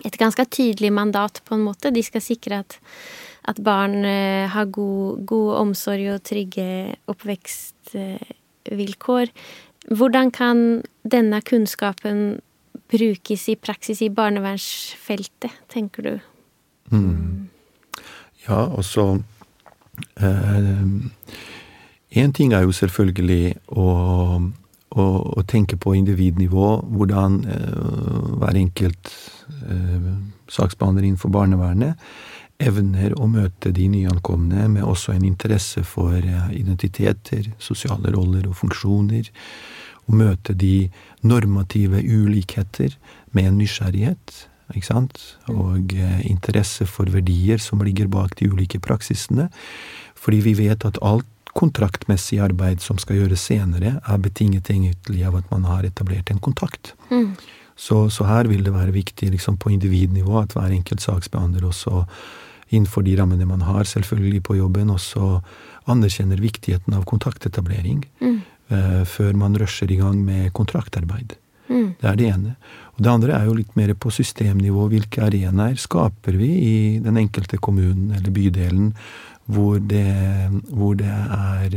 et ganske tydelig mandat, på en måte. De skal sikre at, at barn eh, har god, god, omsorg og trygge oppvekstvilkår. Hvordan kan denne kunnskapen brukes i praksis i barnevernsfeltet, tenker du? Mm. Ja, og så eh, Én ting er jo selvfølgelig å, å, å tenke på individnivå, hvordan uh, hver enkelt uh, saksbehandler innenfor barnevernet evner å møte de nyankomne med også en interesse for uh, identiteter, sosiale roller og funksjoner. Å møte de normative ulikheter med en nysgjerrighet. Ikke sant? Og interesse for verdier som ligger bak de ulike praksisene. Fordi vi vet at alt kontraktmessig arbeid som skal gjøres senere, er betinget egentlig av at man har etablert en kontakt. Mm. Så, så, her vil det være viktig liksom, på individnivå at hver enkelt saksbehandler også innenfor de rammene man har, selvfølgelig på jobben, også anerkjenner viktigheten av kontaktetablering mm. uh, før man rusher i gang med kontraktarbeid. Mm. Det er det ene. Og det andre er jo litt mer på systemnivå. Hvilke arenaer skaper vi i den enkelte kommunen eller bydelen hvor det, hvor det er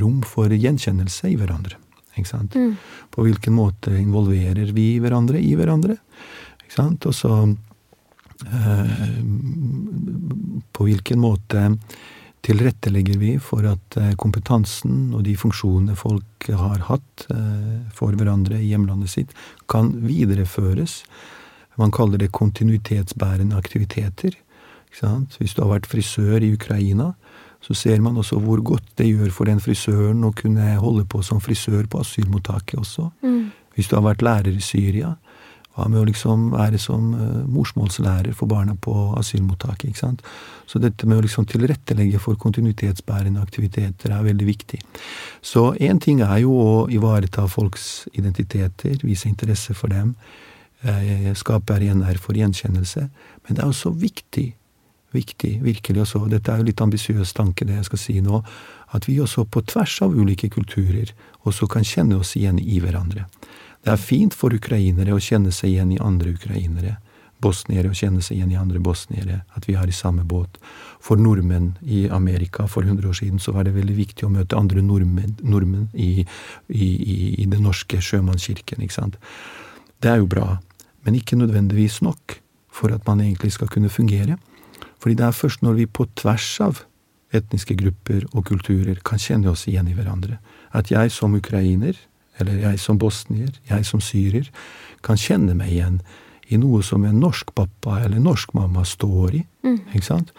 rom for gjenkjennelse i hverandre. Mm. På hvilken måte involverer vi hverandre i hverandre? Og så eh, På hvilken måte tilrettelegger vi for at eh, kompetansen og de funksjonene folk har hatt eh, for hverandre i hjemlandet sitt, kan videreføres. Man kaller det kontinuitetsbærende aktiviteter. Hvis du har vært frisør i Ukraina, så ser man også hvor godt det gjør for den frisøren å kunne holde på som frisør på asylmottaket også. Mm. Hvis du har vært lærer i Syria, hva med å liksom være som uh, morsmålslærer for barna på asylmottaket? ikke sant? Så dette med å liksom tilrettelegge for kontinuitetsbærende aktiviteter er veldig viktig. Så én ting er jo å ivareta folks identiteter, vise interesse for dem, uh, skape arenaer for gjenkjennelse, men det er også viktig viktig, virkelig også, dette er jo litt ambisiøs tanke, det jeg skal si nå, at vi også på tvers av ulike kulturer også kan kjenne oss igjen i hverandre. Det er fint for ukrainere å kjenne seg igjen i andre ukrainere. Bosniere å kjenne seg igjen i andre bosniere. At vi er i samme båt. For nordmenn i Amerika for 100 år siden så var det veldig viktig å møte andre nordmenn, nordmenn i, i, i, i den norske sjømannskirken. ikke sant? Det er jo bra, men ikke nødvendigvis nok for at man egentlig skal kunne fungere. Fordi det er først når vi på tvers av etniske grupper og kulturer kan kjenne oss igjen i hverandre, at jeg som ukrainer eller jeg som bosnier, jeg som syrer, kan kjenne meg igjen i noe som en norsk pappa eller norsk mamma står i. Mm. Ikke sant?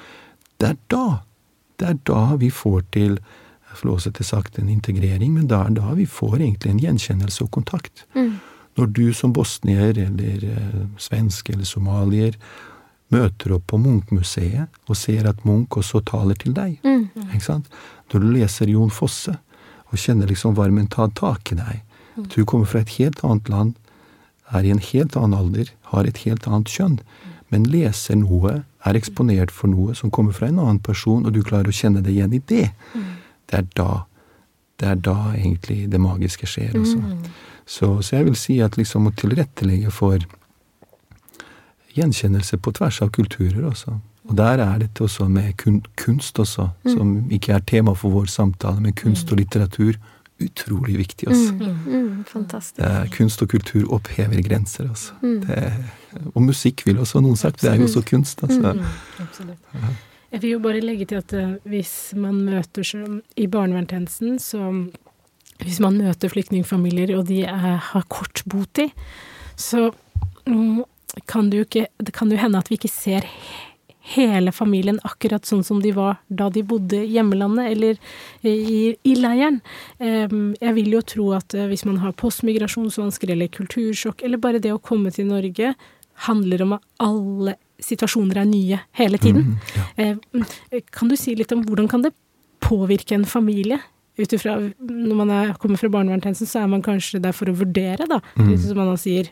Det er da, det er da vi får til til sagt en integrering, men det er da vi får egentlig en gjenkjennelse og kontakt. Mm. Når du som bosnier eller eh, svensk eller somalier møter opp på Munch-museet og ser at Munch også taler til deg. Mm. Ikke sant? Når du leser Jon Fosse og kjenner liksom varmen ta tak i deg, du kommer fra et helt annet land, er i en helt annen alder, har et helt annet kjønn, men leser noe, er eksponert for noe som kommer fra en annen person, og du klarer å kjenne deg igjen i det. Det er da det er da egentlig det magiske skjer også. Så, så jeg vil si at liksom å tilrettelegge for gjenkjennelse på tvers av kulturer også. Og der er dette også med kunst også, som ikke er tema for vår samtale, men kunst og litteratur utrolig viktig. Altså. Mm, mm, fantastisk. Eh, kunst og kultur opphever grenser, altså. Mm. Det, og musikk vil også noen sagt. Det er jo også kunst, altså. Mm, absolutt. Ja. Jeg vil jo bare legge til at uh, hvis man møter som i barnevernstjenesten, så hvis man møter flyktningfamilier, og de er, har kort botid, så kan det ikke Det kan jo hende at vi ikke ser hele familien akkurat sånn som de var da de bodde i hjemlandet eller i, i leiren. Jeg vil jo tro at eh, hvis man har postmigrasjonsvansker eller kultursjokk, eller bare det å komme til Norge, handler om at alle situasjoner er nye hele tiden. Mm, ja. Kan du si litt om hvordan kan det påvirke en familie? Ut ifra Når man er, kommer fra barnevernstjenesten, så er man kanskje der for å vurdere, da. Mm. Som man sier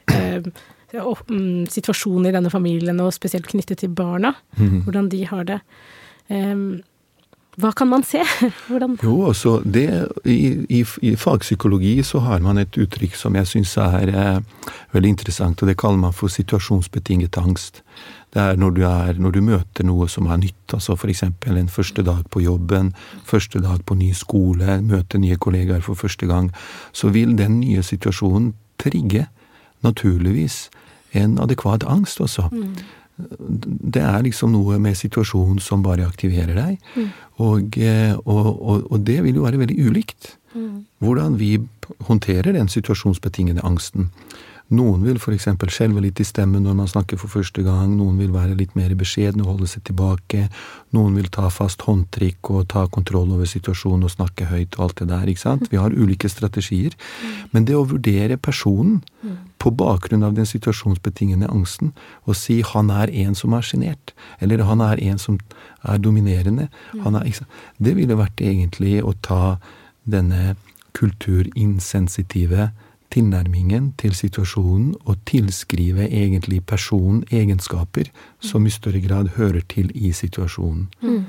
situasjonen i denne familien, og spesielt knyttet til barna. Mm. Hvordan de har det. Um, hva kan man se? Hvordan Jo, altså det, i, i, i, fagpsykologi så har man et uttrykk som jeg syns er eh, veldig interessant, og det kaller man for situasjonsbetinget angst. Det er når du, er når du møter noe som er nytt, altså f.eks. en første dag på jobben, første dag på ny skole, møte nye kollegaer for første gang, så vil den nye situasjonen trigge, naturligvis, en adekvat angst også. Mm. Det er liksom noe med situasjonen som bare aktiverer deg. Mm. Og, eh, og, og, og, det vil jo være veldig ulikt. Mm. Hvordan vi håndterer den situasjonsbetingede angsten. Noen vil f.eks. skjelve litt i stemmen når man snakker for første gang, noen vil være litt mer beskjedne og holde seg tilbake, noen vil ta fast håndtrykk og ta kontroll over situasjonen og snakke høyt og alt det der, ikke sant. Vi har ulike strategier. Men det å vurdere personen på bakgrunn av den situasjonsbetingende angsten, og si 'han er en som er sjenert', eller 'han er en som er dominerende', er, det ville vært egentlig å ta denne kulturinsensitive tilnærmingen til situasjonen og tilskrive egentlig personen egenskaper som i større grad hører til i situasjonen. Mm.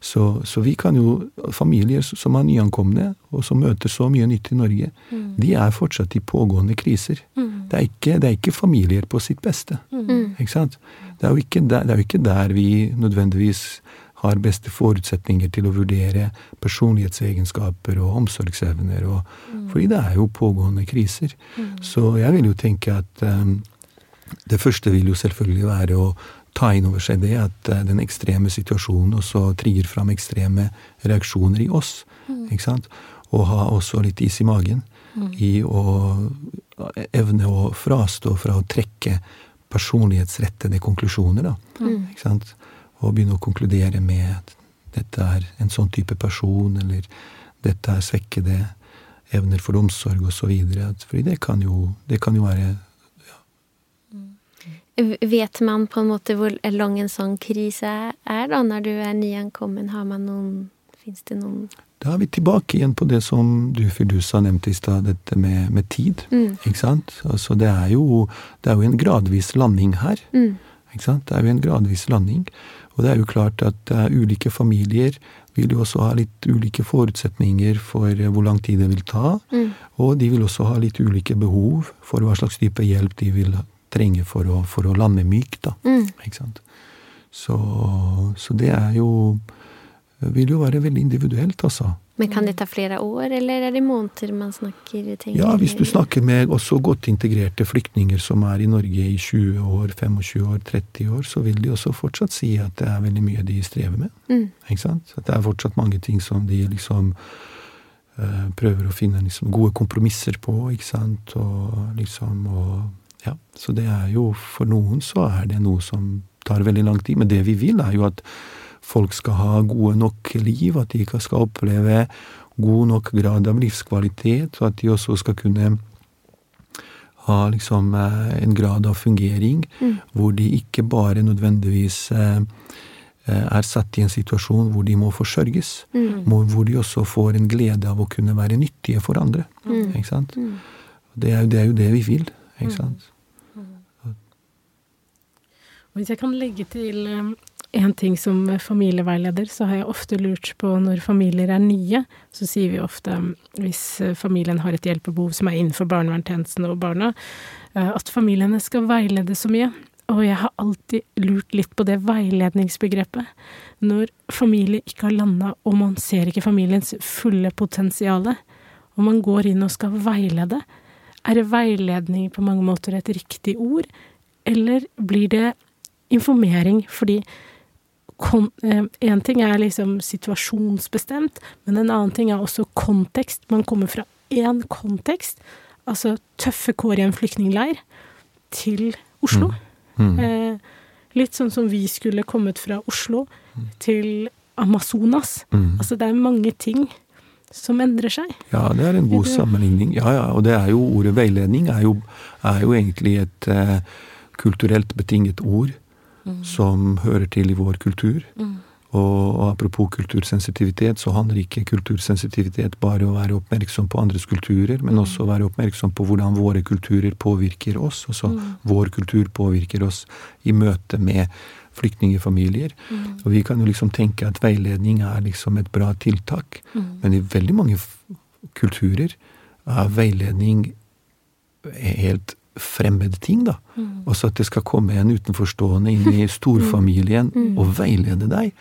Så, så, vi kan jo Familier som er nyankomne, og som møter så mye nytt i Norge, mm. de er fortsatt i pågående kriser. Mm. Det, er ikke, det, er ikke, familier på sitt beste. Mm. Ikke sant? Det er, jo ikke der, det er jo ikke der vi nødvendigvis har beste forutsetninger til å vurdere personlighetsegenskaper og omsorgsevner. Og, mm. Fordi det er jo pågående kriser. Mm. Så jeg vil jo tenke at um, det første vil jo selvfølgelig være å ta inn over seg det at uh, den ekstreme situasjonen også trigger fram ekstreme reaksjoner i oss. Mm. ikke sant? Og ha også litt is i magen mm. i å evne å frastå fra å trekke personlighetsrettede konklusjoner. da, mm. ikke sant? Og begynne å konkludere med dette er en sånn type person, eller dette er svekkede evner for omsorg osv. Fordi det kan, jo, det kan jo være Vet man på en måte hvor lang en sånn krise er, da, når du er nyankommen? Har man noen Fins det noen Da er vi tilbake igjen på det som du Firdusa nevnte i stad, dette med, med tid. Mm. Ikke sant? Altså, det er, jo, det er jo en gradvis landing her. Mm. Ikke sant? Det er jo en gradvis landing. Og det er jo klart at uh, ulike familier vil jo også ha litt ulike forutsetninger for uh, hvor lang tid det vil ta. Mm. Og de vil også ha litt ulike behov for hva slags type hjelp de vil trenge for å, for å lande mykt. da. Mm. Ikke sant? Så, så det er jo vil jo være veldig individuelt, altså. Men kan det ta flere år, eller er det måneder man snakker? ting? Ja, hvis du snakker med også godt integrerte flyktninger som er i Norge i 20 år, 25 år, 30 år, så vil de også fortsatt si at det er veldig mye de strever med. Mm. Ikke sant? At det er fortsatt mange ting som de liksom eh, prøver å finne liksom gode kompromisser på, ikke sant, og liksom og Ja. Så det er jo For noen så er det noe som tar veldig lang tid. Men det vi vil, er jo at folk skal ha gode nok liv, at de ikke skal oppleve god nok grad av livskvalitet, og at de også skal kunne ha liksom eh, en grad av fungering Mm. hvor de ikke bare nødvendigvis eh, eh, er satt i en situasjon hvor de må forsørges, Mm. hvor de også får en glede av å kunne være nyttige for andre. Mm. Ikke sant? Mm. Det er, jo- det er jo det vi vil. Ikke sant? Og Hvis jeg kan legge til en ting som familieveileder, så har jeg ofte lurt på når familier er nye, så sier vi ofte mm, hvis eh, familien har et hjelpebehov som er innenfor barnevernstjenesten og barna, eh, at familiene skal veilede så mye. Og jeg har alltid lurt litt på det veiledningsbegrepet. Når familie ikke har landa, og man ser ikke familiens fulle potensiale, og man går inn og skal veilede, er veiledning på mange måter et riktig ord, eller blir det informering? Fordi én ting er liksom situasjonsbestemt, men en annen ting er også kontekst. Man kommer fra én kontekst, altså tøffe kår i en flyktningleir, til Oslo. Mm. Eh, litt sånn som vi skulle kommet fra Oslo til Amazonas. Mm. Altså det er mange ting som endrer seg. Ja, det er en god Det- sammenligning. Ja, ja, og det er jo ordet veiledning er jo, er jo egentlig et eh, kulturelt betinget ord som hører til i vår kultur. Og, og apropos kultursensitivitet, så handler ikke kultursensitivitet bare om å være oppmerksom på andres kulturer, men også å være oppmerksom på hvordan våre kulturer påvirker oss. Altså vår kultur påvirker oss i møte med flyktningfamilier. Og vi kan jo liksom tenke at veiledning er liksom et bra tiltak, men i veldig mange kulturer er veiledning helt fremmed ting, da. Også at det skal komme en utenforstående inn i storfamilien og veilede deg.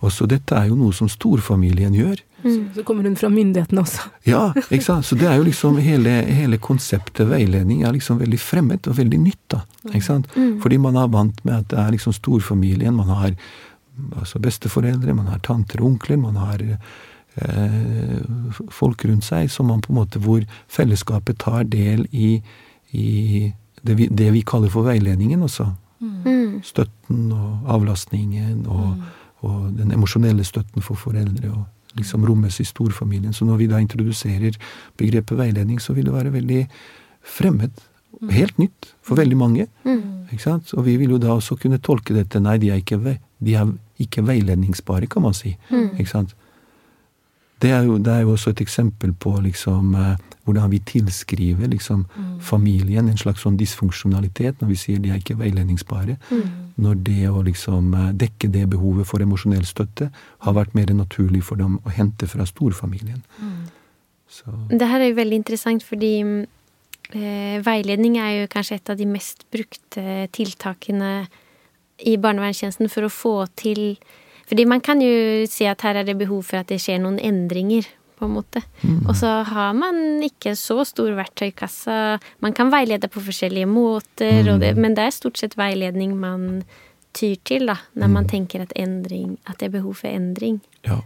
Også dette er jo noe som storfamilien gjør. Så kommer hun fra myndighetene også. Ja, ikke sant? Så det er jo liksom hele, hele konseptet veiledning er liksom veldig fremmed og veldig nytt, da. Ikke sant? Fordi man er vant med at det er liksom storfamilien. Man har altså besteforeldre, man har tanter og onkler, man har eh, folk rundt seg som man på en måte hvor fellesskapet tar del i, i det, vi, det vi kaller for veiledningen også. Mm. Støtten og avlastningen og, og den emosjonelle støtten for foreldre. og liksom rommes i storfamilien. Så når vi da introduserer begrepet veiledning, så vil det være veldig fremmed. Helt nytt for veldig mange. Mm. Ikke sant? Og vi vil jo da også kunne tolke dette Nei, de er ikke, vei, de er ikke veiledningsbare, kan man si. Ikke sant? Det er, jo, det er jo også et eksempel på liksom eh, hvordan vi tilskriver liksom familien en slags sånn dysfunksjonalitet når vi sier de er ikke veiledningsbare. Når det å liksom eh, dekke det behovet for emosjonell støtte har vært mer naturlig for dem å hente fra storfamilien. Så Det her er jo veldig interessant fordi eh, veiledning er jo kanskje et av de mest brukte tiltakene i barnevernstjenesten for å få til Fordi man kan jo si at her er det behov for at det skjer noen endringer, på en måte. Og så har man ikke så stor verktøykasse. Man kan veilede på forskjellige måter, og det, men det er stort sett veiledning man tyr til da, når man tenker at, endring, at det er behov for endring. Ja.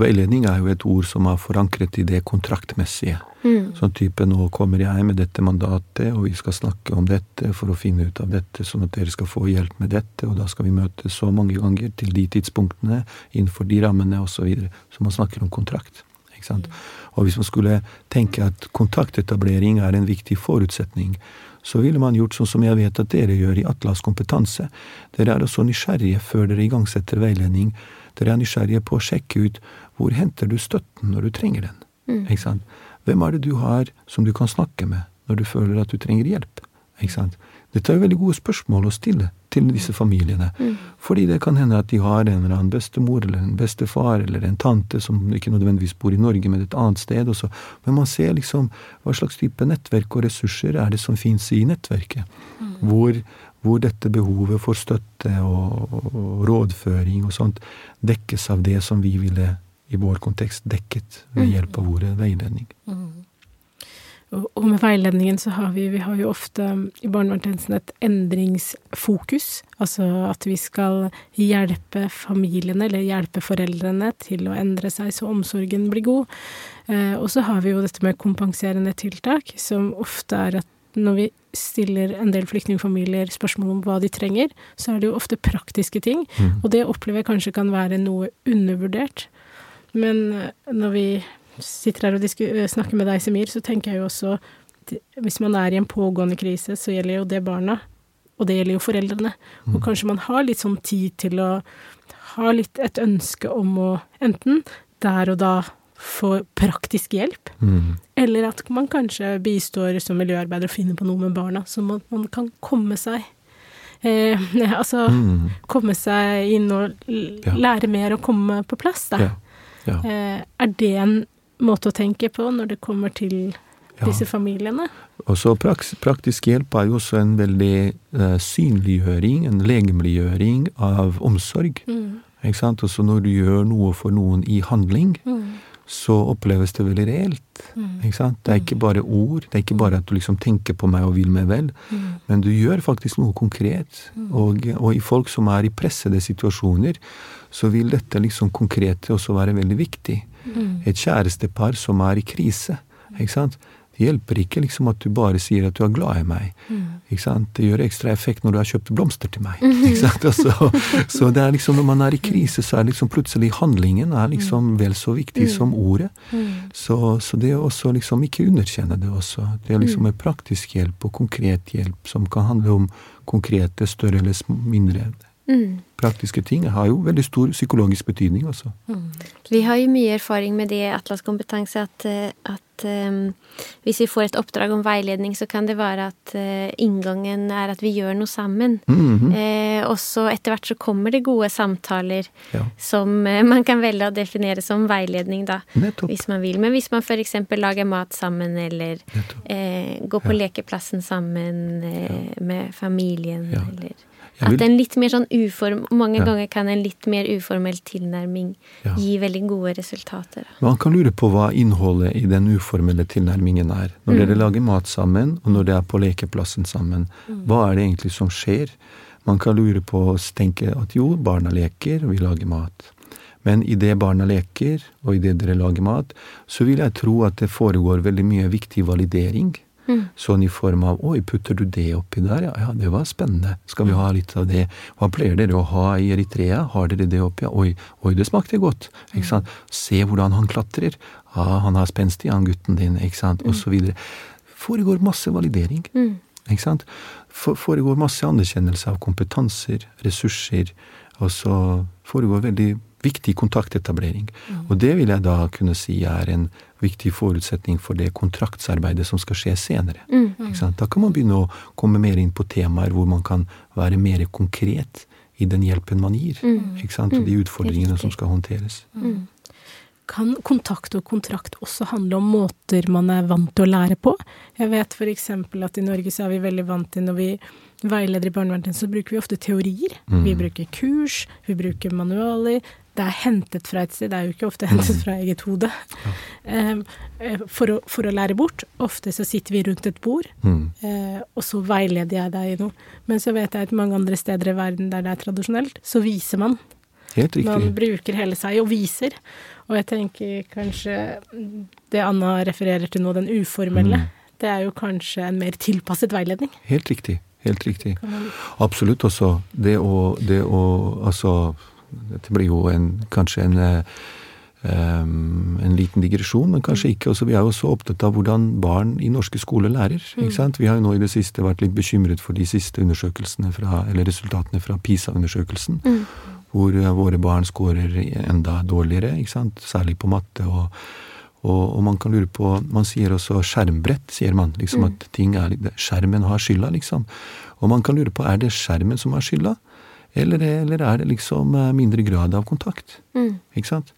Veiledning er jo et ord som er forankret i det kontraktmessige. Mm. Sånn type 'nå kommer jeg med dette mandatet, og vi skal snakke om dette for å finne ut av dette, sånn at dere skal få hjelp med dette, og da skal vi møtes så mange ganger til de tidspunktene, innenfor de rammene, osv. Så, videre. så man snakker om kontrakt. Ikke sant? Og hvis man skulle tenke at kontaktetablering er en viktig forutsetning, så ville man gjort sånn som jeg vet at dere gjør i Atlas kompetanse. Dere er også nysgjerrige før dere igangsetter veiledning. Dere er nysgjerrige på å sjekke ut hvor henter du støtten når du trenger den. Mm. Ikke sant? Hvem er det du har som du kan snakke med når du føler at du trenger hjelp? Ikke sant? Dette er jo veldig gode spørsmål å stille til disse familiene. Mm. Fordi det kan hende at de har en eller annen bestemor eller en bestefar eller en tante som ikke nødvendigvis bor i Norge, men et annet sted. Også. Men man ser liksom hva slags type nettverk og ressurser er det som fins i nettverket. Hvor, hvor dette behovet for støtte og, og rådføring og sånt dekkes av det som vi ville i vår kontekst dekket ved hjelp av ordet veiledning. Og og med veiledningen så har vi, vi har jo ofte i barnevernstjenesten et endringsfokus. Altså at vi skal hjelpe familiene, eller hjelpe foreldrene til å endre seg så omsorgen blir god. Eh, og så har vi jo dette med kompenserende tiltak, som ofte er at når vi stiller en del flyktningfamilier spørsmål om hva de trenger, så er det jo ofte praktiske ting. Mm. Og det opplever jeg kanskje kan være noe undervurdert. Men eh, når vi sitter her og eh, snakker med deg, Semir, så tenker jeg jo også hvis man er i en pågående krise, så gjelder jo det barna, og det gjelder jo foreldrene. Og kanskje man har litt sånn tid til å ha litt et ønske om å enten der og da få praktisk hjelp, Mm. eller at man kanskje bistår som miljøarbeider og finner på noe med barna, så man, man kan komme seg eh, Altså Mm. komme seg inn og lære mer og komme på plass, da. Ja. Ja. Eh, er det en måte å tenke på når det kommer til Ja. disse familiene? Og så praktisk hjelp er jo også en veldig uh, synliggjøring, en legemliggjøring av omsorg. Mm. Ikke sant? Og så når du gjør noe for noen i handling, Mm. så oppleves det veldig reelt. Mm. Ikke sant? Det er ikke bare ord, det er ikke bare at du liksom tenker på meg og vil meg vel, Mm. men du gjør faktisk noe konkret. Og, og i folk som er i pressede situasjoner, så vil dette liksom konkrete også være veldig viktig. Mm. Et kjærestepar som er i krise, ikke sant? Det hjelper ikke liksom at du bare sier at du er glad i meg. Mm. Det gjør ekstra effekt når du har kjøpt blomster til meg. Og så, så det er liksom når man er i krise, så er liksom plutselig handlingen er liksom vel så viktig som ordet. Mm. Så, så det å også liksom ikke underkjenne det også. Det er liksom en praktisk hjelp og konkret hjelp som kan handle om konkrete, større eller mindre Mm. praktiske ting. har jo veldig stor psykologisk betydning også. Vi har jo mye erfaring med det i Atlas kompetanse at, eh, at um, hvis vi får et oppdrag om veiledning, så kan det være at uh, inngangen er at vi gjør noe sammen. Mhm. Eh, og så etter hvert så kommer det gode samtaler Ja. som uh, man kan velge å definere som veiledning, da. Nettopp. Hvis man vil. Men hvis man f.eks. lager mat sammen, eller eh, går på lekeplassen sammen eh, med familien, Ja. eller At en litt mer sånn uform... Mange Ja. ganger kan en litt mer uformell tilnærming Ja. gi veldig gode resultater. Man kan lure på hva innholdet i den uformelle tilnærmingen er. Når dere lager mat sammen, og når dere er på lekeplassen sammen, hva er det egentlig som skjer? Man kan lure på å tenke at jo, barna leker, og vi lager mat. Men idet barna leker, og idet dere lager mat, så vil jeg tro at det foregår veldig mye viktig validering. Sånn i form av 'oi, putter du det oppi der'? Ja, ja, det var spennende. Skal vi ha litt av det? Hva pleier dere å ha i Eritrea? Har dere det oppi? Oi, oi, det smakte godt. Ikke sant? Se hvordan han klatrer. Ja, han har spenst i han gutten din, ikke sant? Og så videre. Foregår masse validering. Mm. Ikke sant? Foregår masse anerkjennelse av kompetanser, ressurser, og så foregår veldig viktig kontaktetablering. Og det vil jeg da kunne si er en viktig forutsetning for det kontraktsarbeidet som skal skje senere. Ikke sant? Da kan man begynne å komme mer inn på temaer hvor man kan være mer konkret i den hjelpen man gir. Ikke sant? Og de utfordringene som skal håndteres. Kan kontakt og kontrakt også handle om måter man er vant til å lære på? Jeg vet for eksempel at i Norge så er vi veldig vant til når vi veileder i barnevernet, så bruker vi ofte teorier. Vi bruker kurs, vi bruker manualer. Det er hentet fra et sted, det er jo ikke ofte hentet fra eget hode. Eh, eh, For å, for å lære bort. Ofte så sitter vi rundt et bord, Mm. eh, og så veileder jeg deg i noe. Men så vet jeg at mange andre steder i verden der det er tradisjonelt, så viser man. Helt riktig. Man bruker hele seg og viser. Og jeg tenker kanskje det Anna refererer til nå, den uformelle, Mm. det er jo kanskje en mer tilpasset veiledning. Helt riktig. Helt riktig. Absolutt også. Det å, det å Altså, dette blir jo en, kanskje en um, en liten digresjon, men kanskje ikke. Også, vi er jo så opptatt av hvordan barn i norske skoler lærer. ikke sant? Vi har jo nå i det siste vært litt bekymret for de siste undersøkelsene fra, eller resultatene fra PISA-undersøkelsen, hvor eh, våre barn scorer enda dårligere, ikke sant? særlig på matte. og og, man kan lure på Man sier også skjermbrett, sier man. liksom At ting er Skjermen har skylda, liksom. Og man kan lure på er det skjermen som har skylda, eller, eller er det liksom eh, mindre grad av kontakt? Mm. Ikke sant?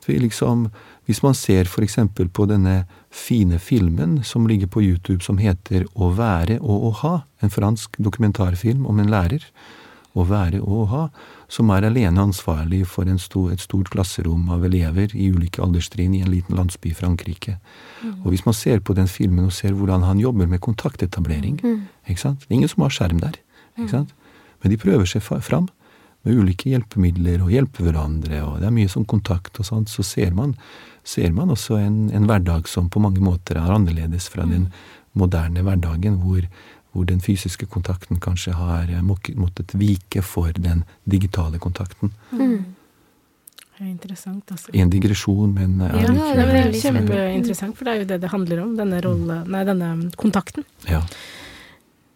For liksom, hvis man ser eksempel på denne fine filmen som ligger på YouTube som heter Å være og å ha, en fransk dokumentarfilm om en lærer, Å være og å ha, som er alene ansvarlig for en stor, et stort klasserom av elever i ulike alderstrinn i en liten landsby i Frankrike. Og hvis man ser på den filmen og ser hvordan han jobber med kontaktetablering ikke sant? Det er ingen som har skjerm der. ikke sant? Men de prøver seg fram med ulike hjelpemidler og hjelper hverandre, og det er mye sånn kontakt og sånt, så ser man, ser man også en, en hverdag som på mange måter er annerledes fra den moderne hverdagen, hvor, hvor den fysiske kontakten kanskje har eh, måttet vike for den digitale kontakten. Det er interessant, altså. En digresjon, men eh, Ja, er det er kjempeinteressant, for det er jo det det handler om, denne rolle, nei, denne kontakten. ja.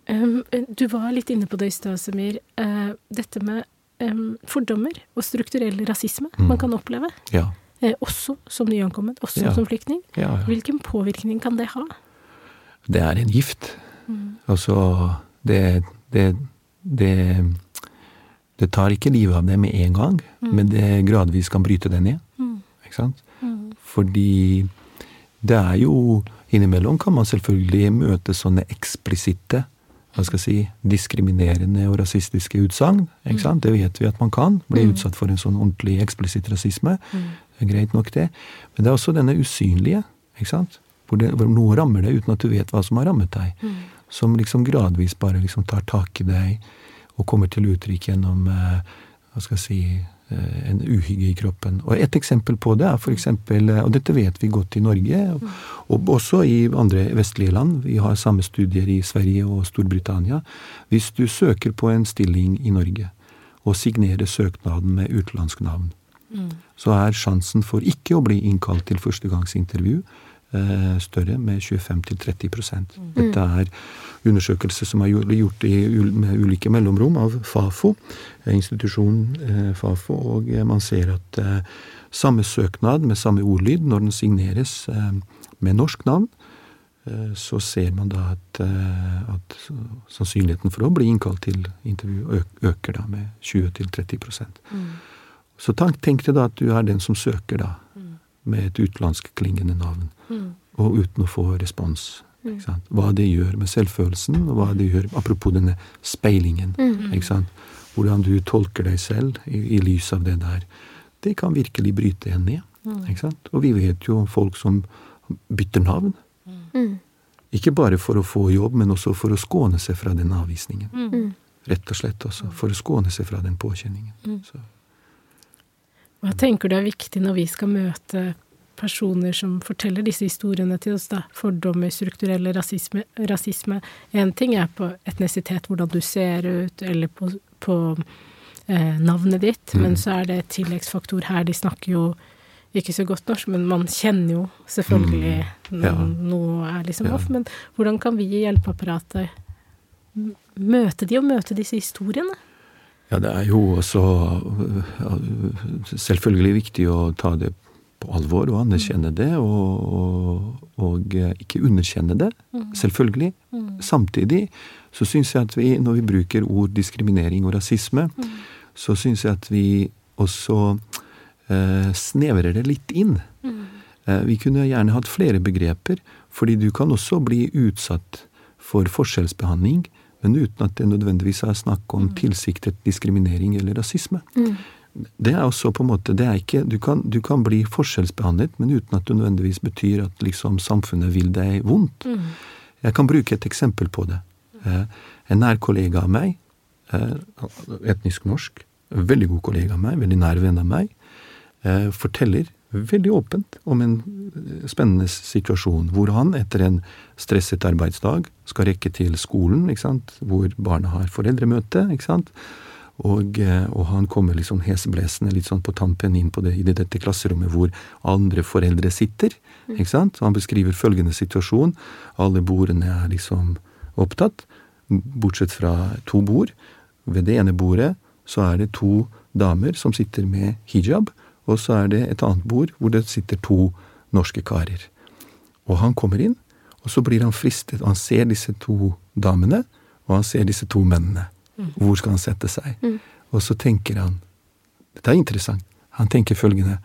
Um, du var litt inne på det i stad, Semir. Uh, dette med um, fordommer og strukturell rasisme Mm. man kan oppleve. Ja. Uh, også som nyankommet, også Ja. som flyktning. ja. Hvilken påvirkning kan det ha? Det er en gift. Mm. Altså, det, det, det Det tar ikke livet av det med en gang, men det gradvis kan bryte det ned. Mm. Ikke sant? Mm. Fordi det er jo Innimellom kan man selvfølgelig møte sånne eksplisitte hva skal jeg si, diskriminerende og rasistiske utsagn. ikke sant? Det vet vi at man kan. Bli utsatt for en sånn ordentlig eksplisitt rasisme. Det er greit nok, det. Men det er også denne usynlige, ikke sant? Hvor, det, hvor noe rammer deg uten at du vet hva som har rammet deg. Som liksom gradvis bare liksom tar tak i deg og kommer til uttrykk gjennom eh, hva skal jeg si, en uhygge i kroppen. Og Et eksempel på det er eksempel, eh, og dette vet vi godt i Norge, og, og også i andre vestlige land, vi har samme studier i Sverige og Storbritannia. Hvis du søker på en stilling i Norge og signerer søknaden med utenlandsk navn, så er sjansen for ikke å bli innkalt til førstegangsintervju eh, større med 25-30% Dette er undersøkelser som er gjort- i, med ulike mellomrom av Fafo, eh, institusjonen eh, Fafo, og eh, man ser at samme søknad med samme ordlyd, når den signeres med norsk navn, så ser man da at, at sannsynligheten for å bli innkalt til intervju øker da med 20-30 mm. Så tenk, tenk deg da at du er den som søker da, med et utenlandskklingende navn, og uten å få respons. Ikke sant? Hva det gjør med selvfølelsen, og hva det gjør apropos denne speilingen. Ikke sant? Hvordan du tolker deg selv i, i lys av det der. Det kan virkelig bryte en ned. Ikke sant? Og vi vet jo om folk som bytter navn. Mm. Ikke bare for å få jobb, men også for å skåne seg fra den avvisningen. Mm. Rett og slett også. For å skåne seg fra den påkjenningen. Så. Hva tenker du er viktig når vi skal møte personer som forteller disse historiene til oss, da? Fordommer, strukturelle rasisme. rasisme. En ting er på etnisitet, hvordan du ser ut, eller på, på eh, navnet ditt, men så er det et tilleggsfaktor her. De snakker jo ikke så godt norsk, men man kjenner jo selvfølgelig Ja. noe er liksom Ja. off. Men hvordan kan vi i hjelpeapparatet møte de og møte disse historiene? Ja, det er jo også øh, selvfølgelig viktig å ta det på alvor og anerkjenne det, og, og, og eh, ikke underkjenne det. Selvfølgelig. Samtidig så syns jeg at vi, når vi bruker ord diskriminering og rasisme, så syns jeg at vi også eh, snevrer det litt inn. Eh, vi kunne gjerne hatt flere begreper, fordi du kan også bli utsatt for forskjellsbehandling, men uten at det nødvendigvis er snakk om tilsiktet diskriminering eller rasisme. Det er også på en måte, det er ikke, du kan, du kan bli forskjellsbehandlet, men uten at det nødvendigvis betyr at liksom samfunnet vil deg vondt. Jeg kan bruke et eksempel på det. Eh, En nær kollega av meg, eh, etnisk norsk, veldig god kollega av meg, veldig nær venn av meg, eh, forteller veldig åpent om en eh, spennende situasjon hvor han etter en stresset arbeidsdag skal rekke til skolen, ikke sant, hvor barna har foreldremøte, ikke sant, og, eh, og han kommer liksom heseblesende litt sånn på tampen inn på det, i dette klasserommet hvor andre foreldre sitter, ikke sant, han beskriver følgende situasjon, alle bordene er liksom opptatt, bortsett fra to bord. Ved det ene bordet så er det to damer som sitter med hijab, og så er det et annet bord hvor det sitter to norske karer. Og han kommer inn, og så blir han fristet. Han ser disse to damene, og han ser disse to mennene. Hvor skal han sette seg? Og så tenker han Dette er interessant. Han tenker følgende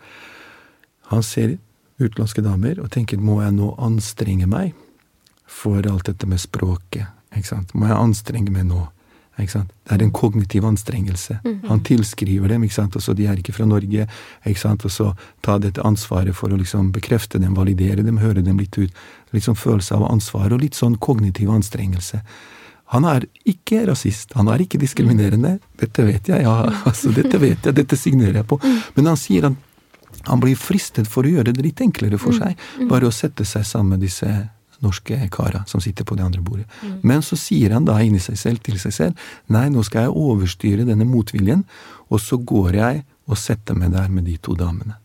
Han ser utenlandske damer og tenker må jeg nå anstrenge meg for alt dette med språket? Ikke sant? Må jeg anstrenge meg nå? Ikke sant? Det er en kognitiv anstrengelse. Han tilskriver dem, ikke sant? og så de er ikke fra Norge. ikke sant? Og så ta dette ansvaret for å liksom bekrefte dem, validere dem, høre dem litt ut. Sånn følelse av ansvar, og litt sånn kognitiv anstrengelse. Han er ikke rasist, han er ikke diskriminerende. Dette vet jeg, ja. altså Dette vet jeg, dette signerer jeg på. Men han sier at han blir fristet for å gjøre det litt enklere for seg. Bare å sette seg sammen med disse norske kara som sitter på det andre bordet. Men så sier han da inni seg selv til seg selv nei, nå skal jeg overstyre denne motviljen, og så går jeg og setter meg der med de to damene.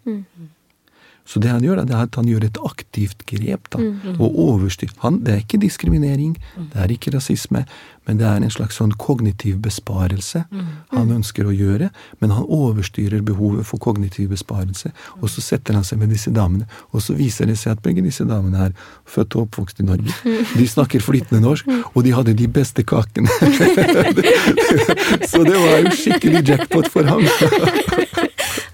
Så det han gjør, det er at han gjør et aktivt grep. da, Og overstyr. Han, det er ikke diskriminering, det er ikke rasisme, men det er en slags sånn kognitiv besparelse han ønsker å gjøre. Men han overstyrer behovet for kognitiv besparelse, og så setter han seg med disse damene. Og så viser det seg at begge disse damene er født og oppvokst i Norge. De snakker flytende norsk, og de hadde de beste kakene. så det var jo skikkelig jackpot for ham.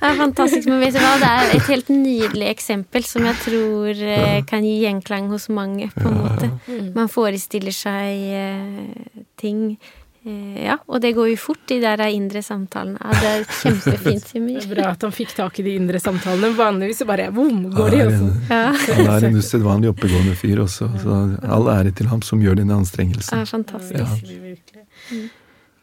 Er fantastisk, men vet du hva? Det er et helt nydelig eksempel som jeg tror eh, kan gi gjenklang hos mange, på en måte. Man forestiller seg eh, ting. Eh, ja, og det går jo fort, de der indre samtalene. Ja, det er kjempefint, Det er bra at han fikk tak i de indre samtalene. Vanligvis så bare boom, går de Han er også. en- Ja, Han er en usedvanlig oppegående fyr også, så all ære til ham som gjør denne anstrengelsen. er fantastisk. Virkelig.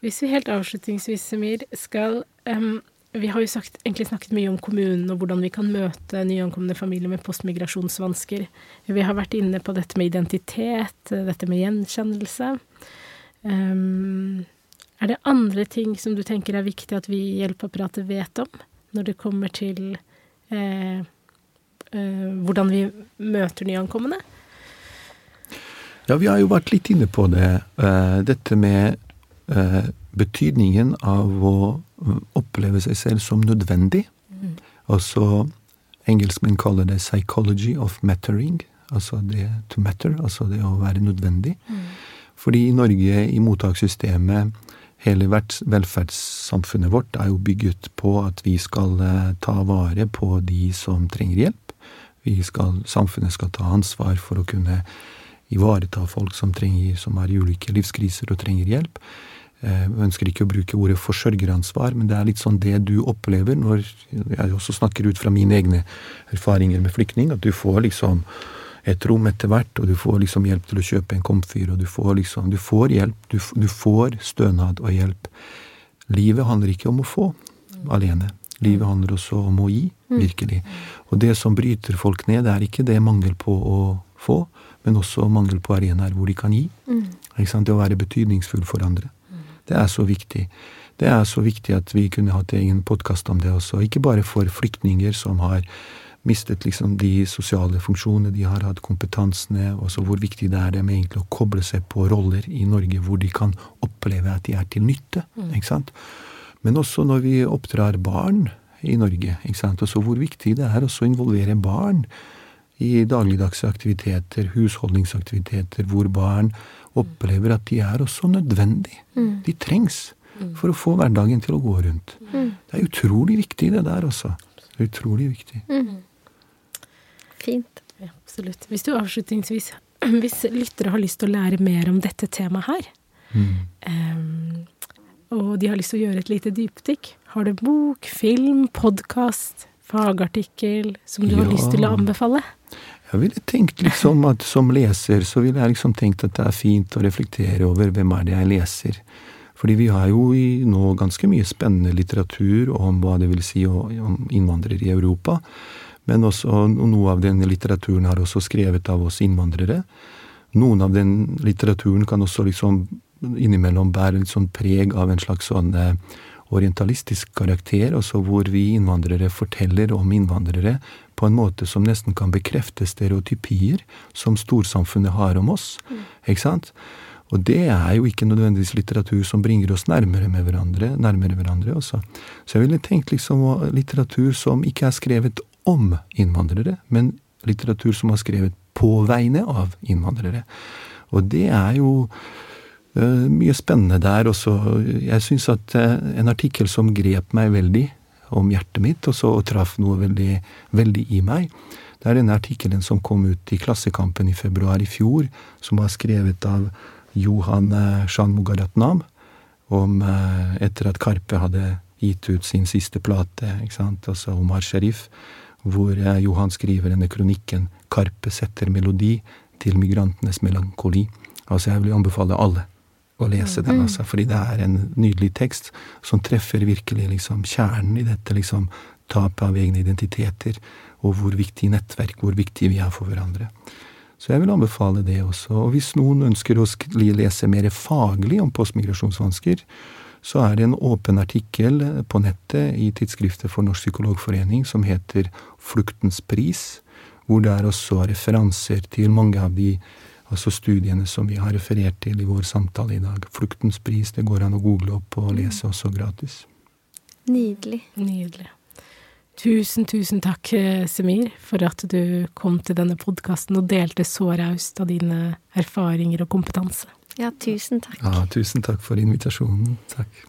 Hvis vi helt avslutningsvis, Semir, skal em, Vi har jo sagt, egentlig snakket mye om kommunen og hvordan vi kan møte nyankomne familier med postmigrasjonsvansker. Vi har vært inne på dette med identitet, dette med gjenkjennelse. Um, er det andre ting som du tenker er viktig at vi i hjelpeapparatet vet om når det kommer til eh, eh, hvordan vi møter nyankomne? Ja, vi har jo vært litt inne på det. Uh, dette med uh, betydningen av å oppleve seg selv som nødvendig. Altså engelskmenn kaller det 'psychology of mattering'. Altså det to matter, altså det å være nødvendig. Fordi i Norge, i mottakssystemet, hele velferdssamfunnet vårt er jo bygget på at vi skal eh, ta vare på de som trenger hjelp. Vi skal, samfunnet skal ta ansvar for å kunne ivareta folk som, trenger, som i ulike livskriser og trenger hjelp. Eh, Jeg ønsker ikke å bruke ordet forsørgeransvar, men det er litt sånn det du opplever når Jeg også snakker ut fra mine egne erfaringer med flyktning, at du får liksom et rom etter hvert, og du får liksom hjelp til å kjøpe en komfyr, og du får liksom Du får hjelp, du, du får stønad og hjelp. Livet handler ikke om å få alene. Livet handler også om å gi, virkelig. Og det som bryter folk ned, det er ikke det mangel på å få, men også mangel på arenaer hvor de kan gi. Ikke sant? Det å være betydningsfull for andre. Det er så viktig. Det er så viktig at vi kunne hatt egen podkast om det også. Ikke bare for flyktninger som har mistet liksom de sosiale funksjonene, de har hatt kompetansene, og så hvor viktig det er dem egentlig å koble seg på roller i Norge hvor de kan oppleve at de er til nytte. ikke sant? Men også når vi oppdrar barn i Norge, ikke sant? også hvor viktig det er også å involvere barn i dagligdagse aktiviteter, husholdningsaktiviteter, hvor barn opplever at de er også nødvendig. De trengs for å få hverdagen til å gå rundt. Det er utrolig viktig, det der også. Det er utrolig viktig. Fint. Ja, absolutt. Hvis du avslutningsvis, hvis lyttere har lyst til å lære mer om dette temaet her, um, og de har lyst til å gjøre et lite dypdykk, har du bok, film, podkast, fagartikkel som du har lyst til å anbefale? Jeg ville tenkt liksom at som leser, så ville jeg liksom tenkt at det er fint å reflektere over hvem er det jeg leser. Fordi vi har jo nå ganske mye spennende litteratur om hva det vil si om innvandrere i Europa. Men også noe av den litteraturen har også skrevet av oss innvandrere. Noen av den litteraturen kan også liksom innimellom bære litt sånn preg av en slags sånn eh, orientalistisk karakter, også hvor vi innvandrere forteller om innvandrere på en måte som nesten kan bekrefte stereotypier som storsamfunnet har om oss. Mm. Ikke sant? Og det er jo ikke nødvendigvis litteratur som bringer oss nærmere med hverandre. nærmere hverandre også. Så jeg ville tenkt liksom litteratur som ikke er skrevet om innvandrere, men litteratur som er skrevet på vegne av innvandrere. Og det er jo mye spennende der også. Jeg syns at uh, en artikkel som grep meg veldig om hjertet mitt, og så traff noe veldig, veldig i meg, det er denne artikkelen som kom ut i Klassekampen i februar i fjor, som var skrevet av Johan Shanmugaratnam om eh, etter at Karpe hadde gitt ut sin siste plate, altså Omar Sharif, hvor eh, Johan skriver denne kronikken 'Karpe setter melodi til migrantenes melankoli'. Altså, jeg vil anbefale alle å lese den, mm. altså, fordi det er en nydelig tekst som treffer virkelig liksom kjernen i dette liksom tapet av egne identiteter, og hvor viktig nettverk, hvor viktig vi er for hverandre. Så jeg vil anbefale det også. Og hvis noen ønsker å lese mer faglig om postmigrasjonsvansker, så er det en åpen artikkel på nettet i tidsskriftet for Norsk psykologforening som heter Fluktens pris, hvor det er også referanser til mange av de altså studiene som vi har referert til i vår samtale i dag. Fluktens pris, det går an å google opp og lese også gratis. Nydelig. Nydelig. Tusen, tusen takk, eh, Semir, for at du kom til denne podkasten og delte så raust av dine erfaringer og kompetanse. Ja, tusen takk. Ja, tusen takk for invitasjonen. Takk.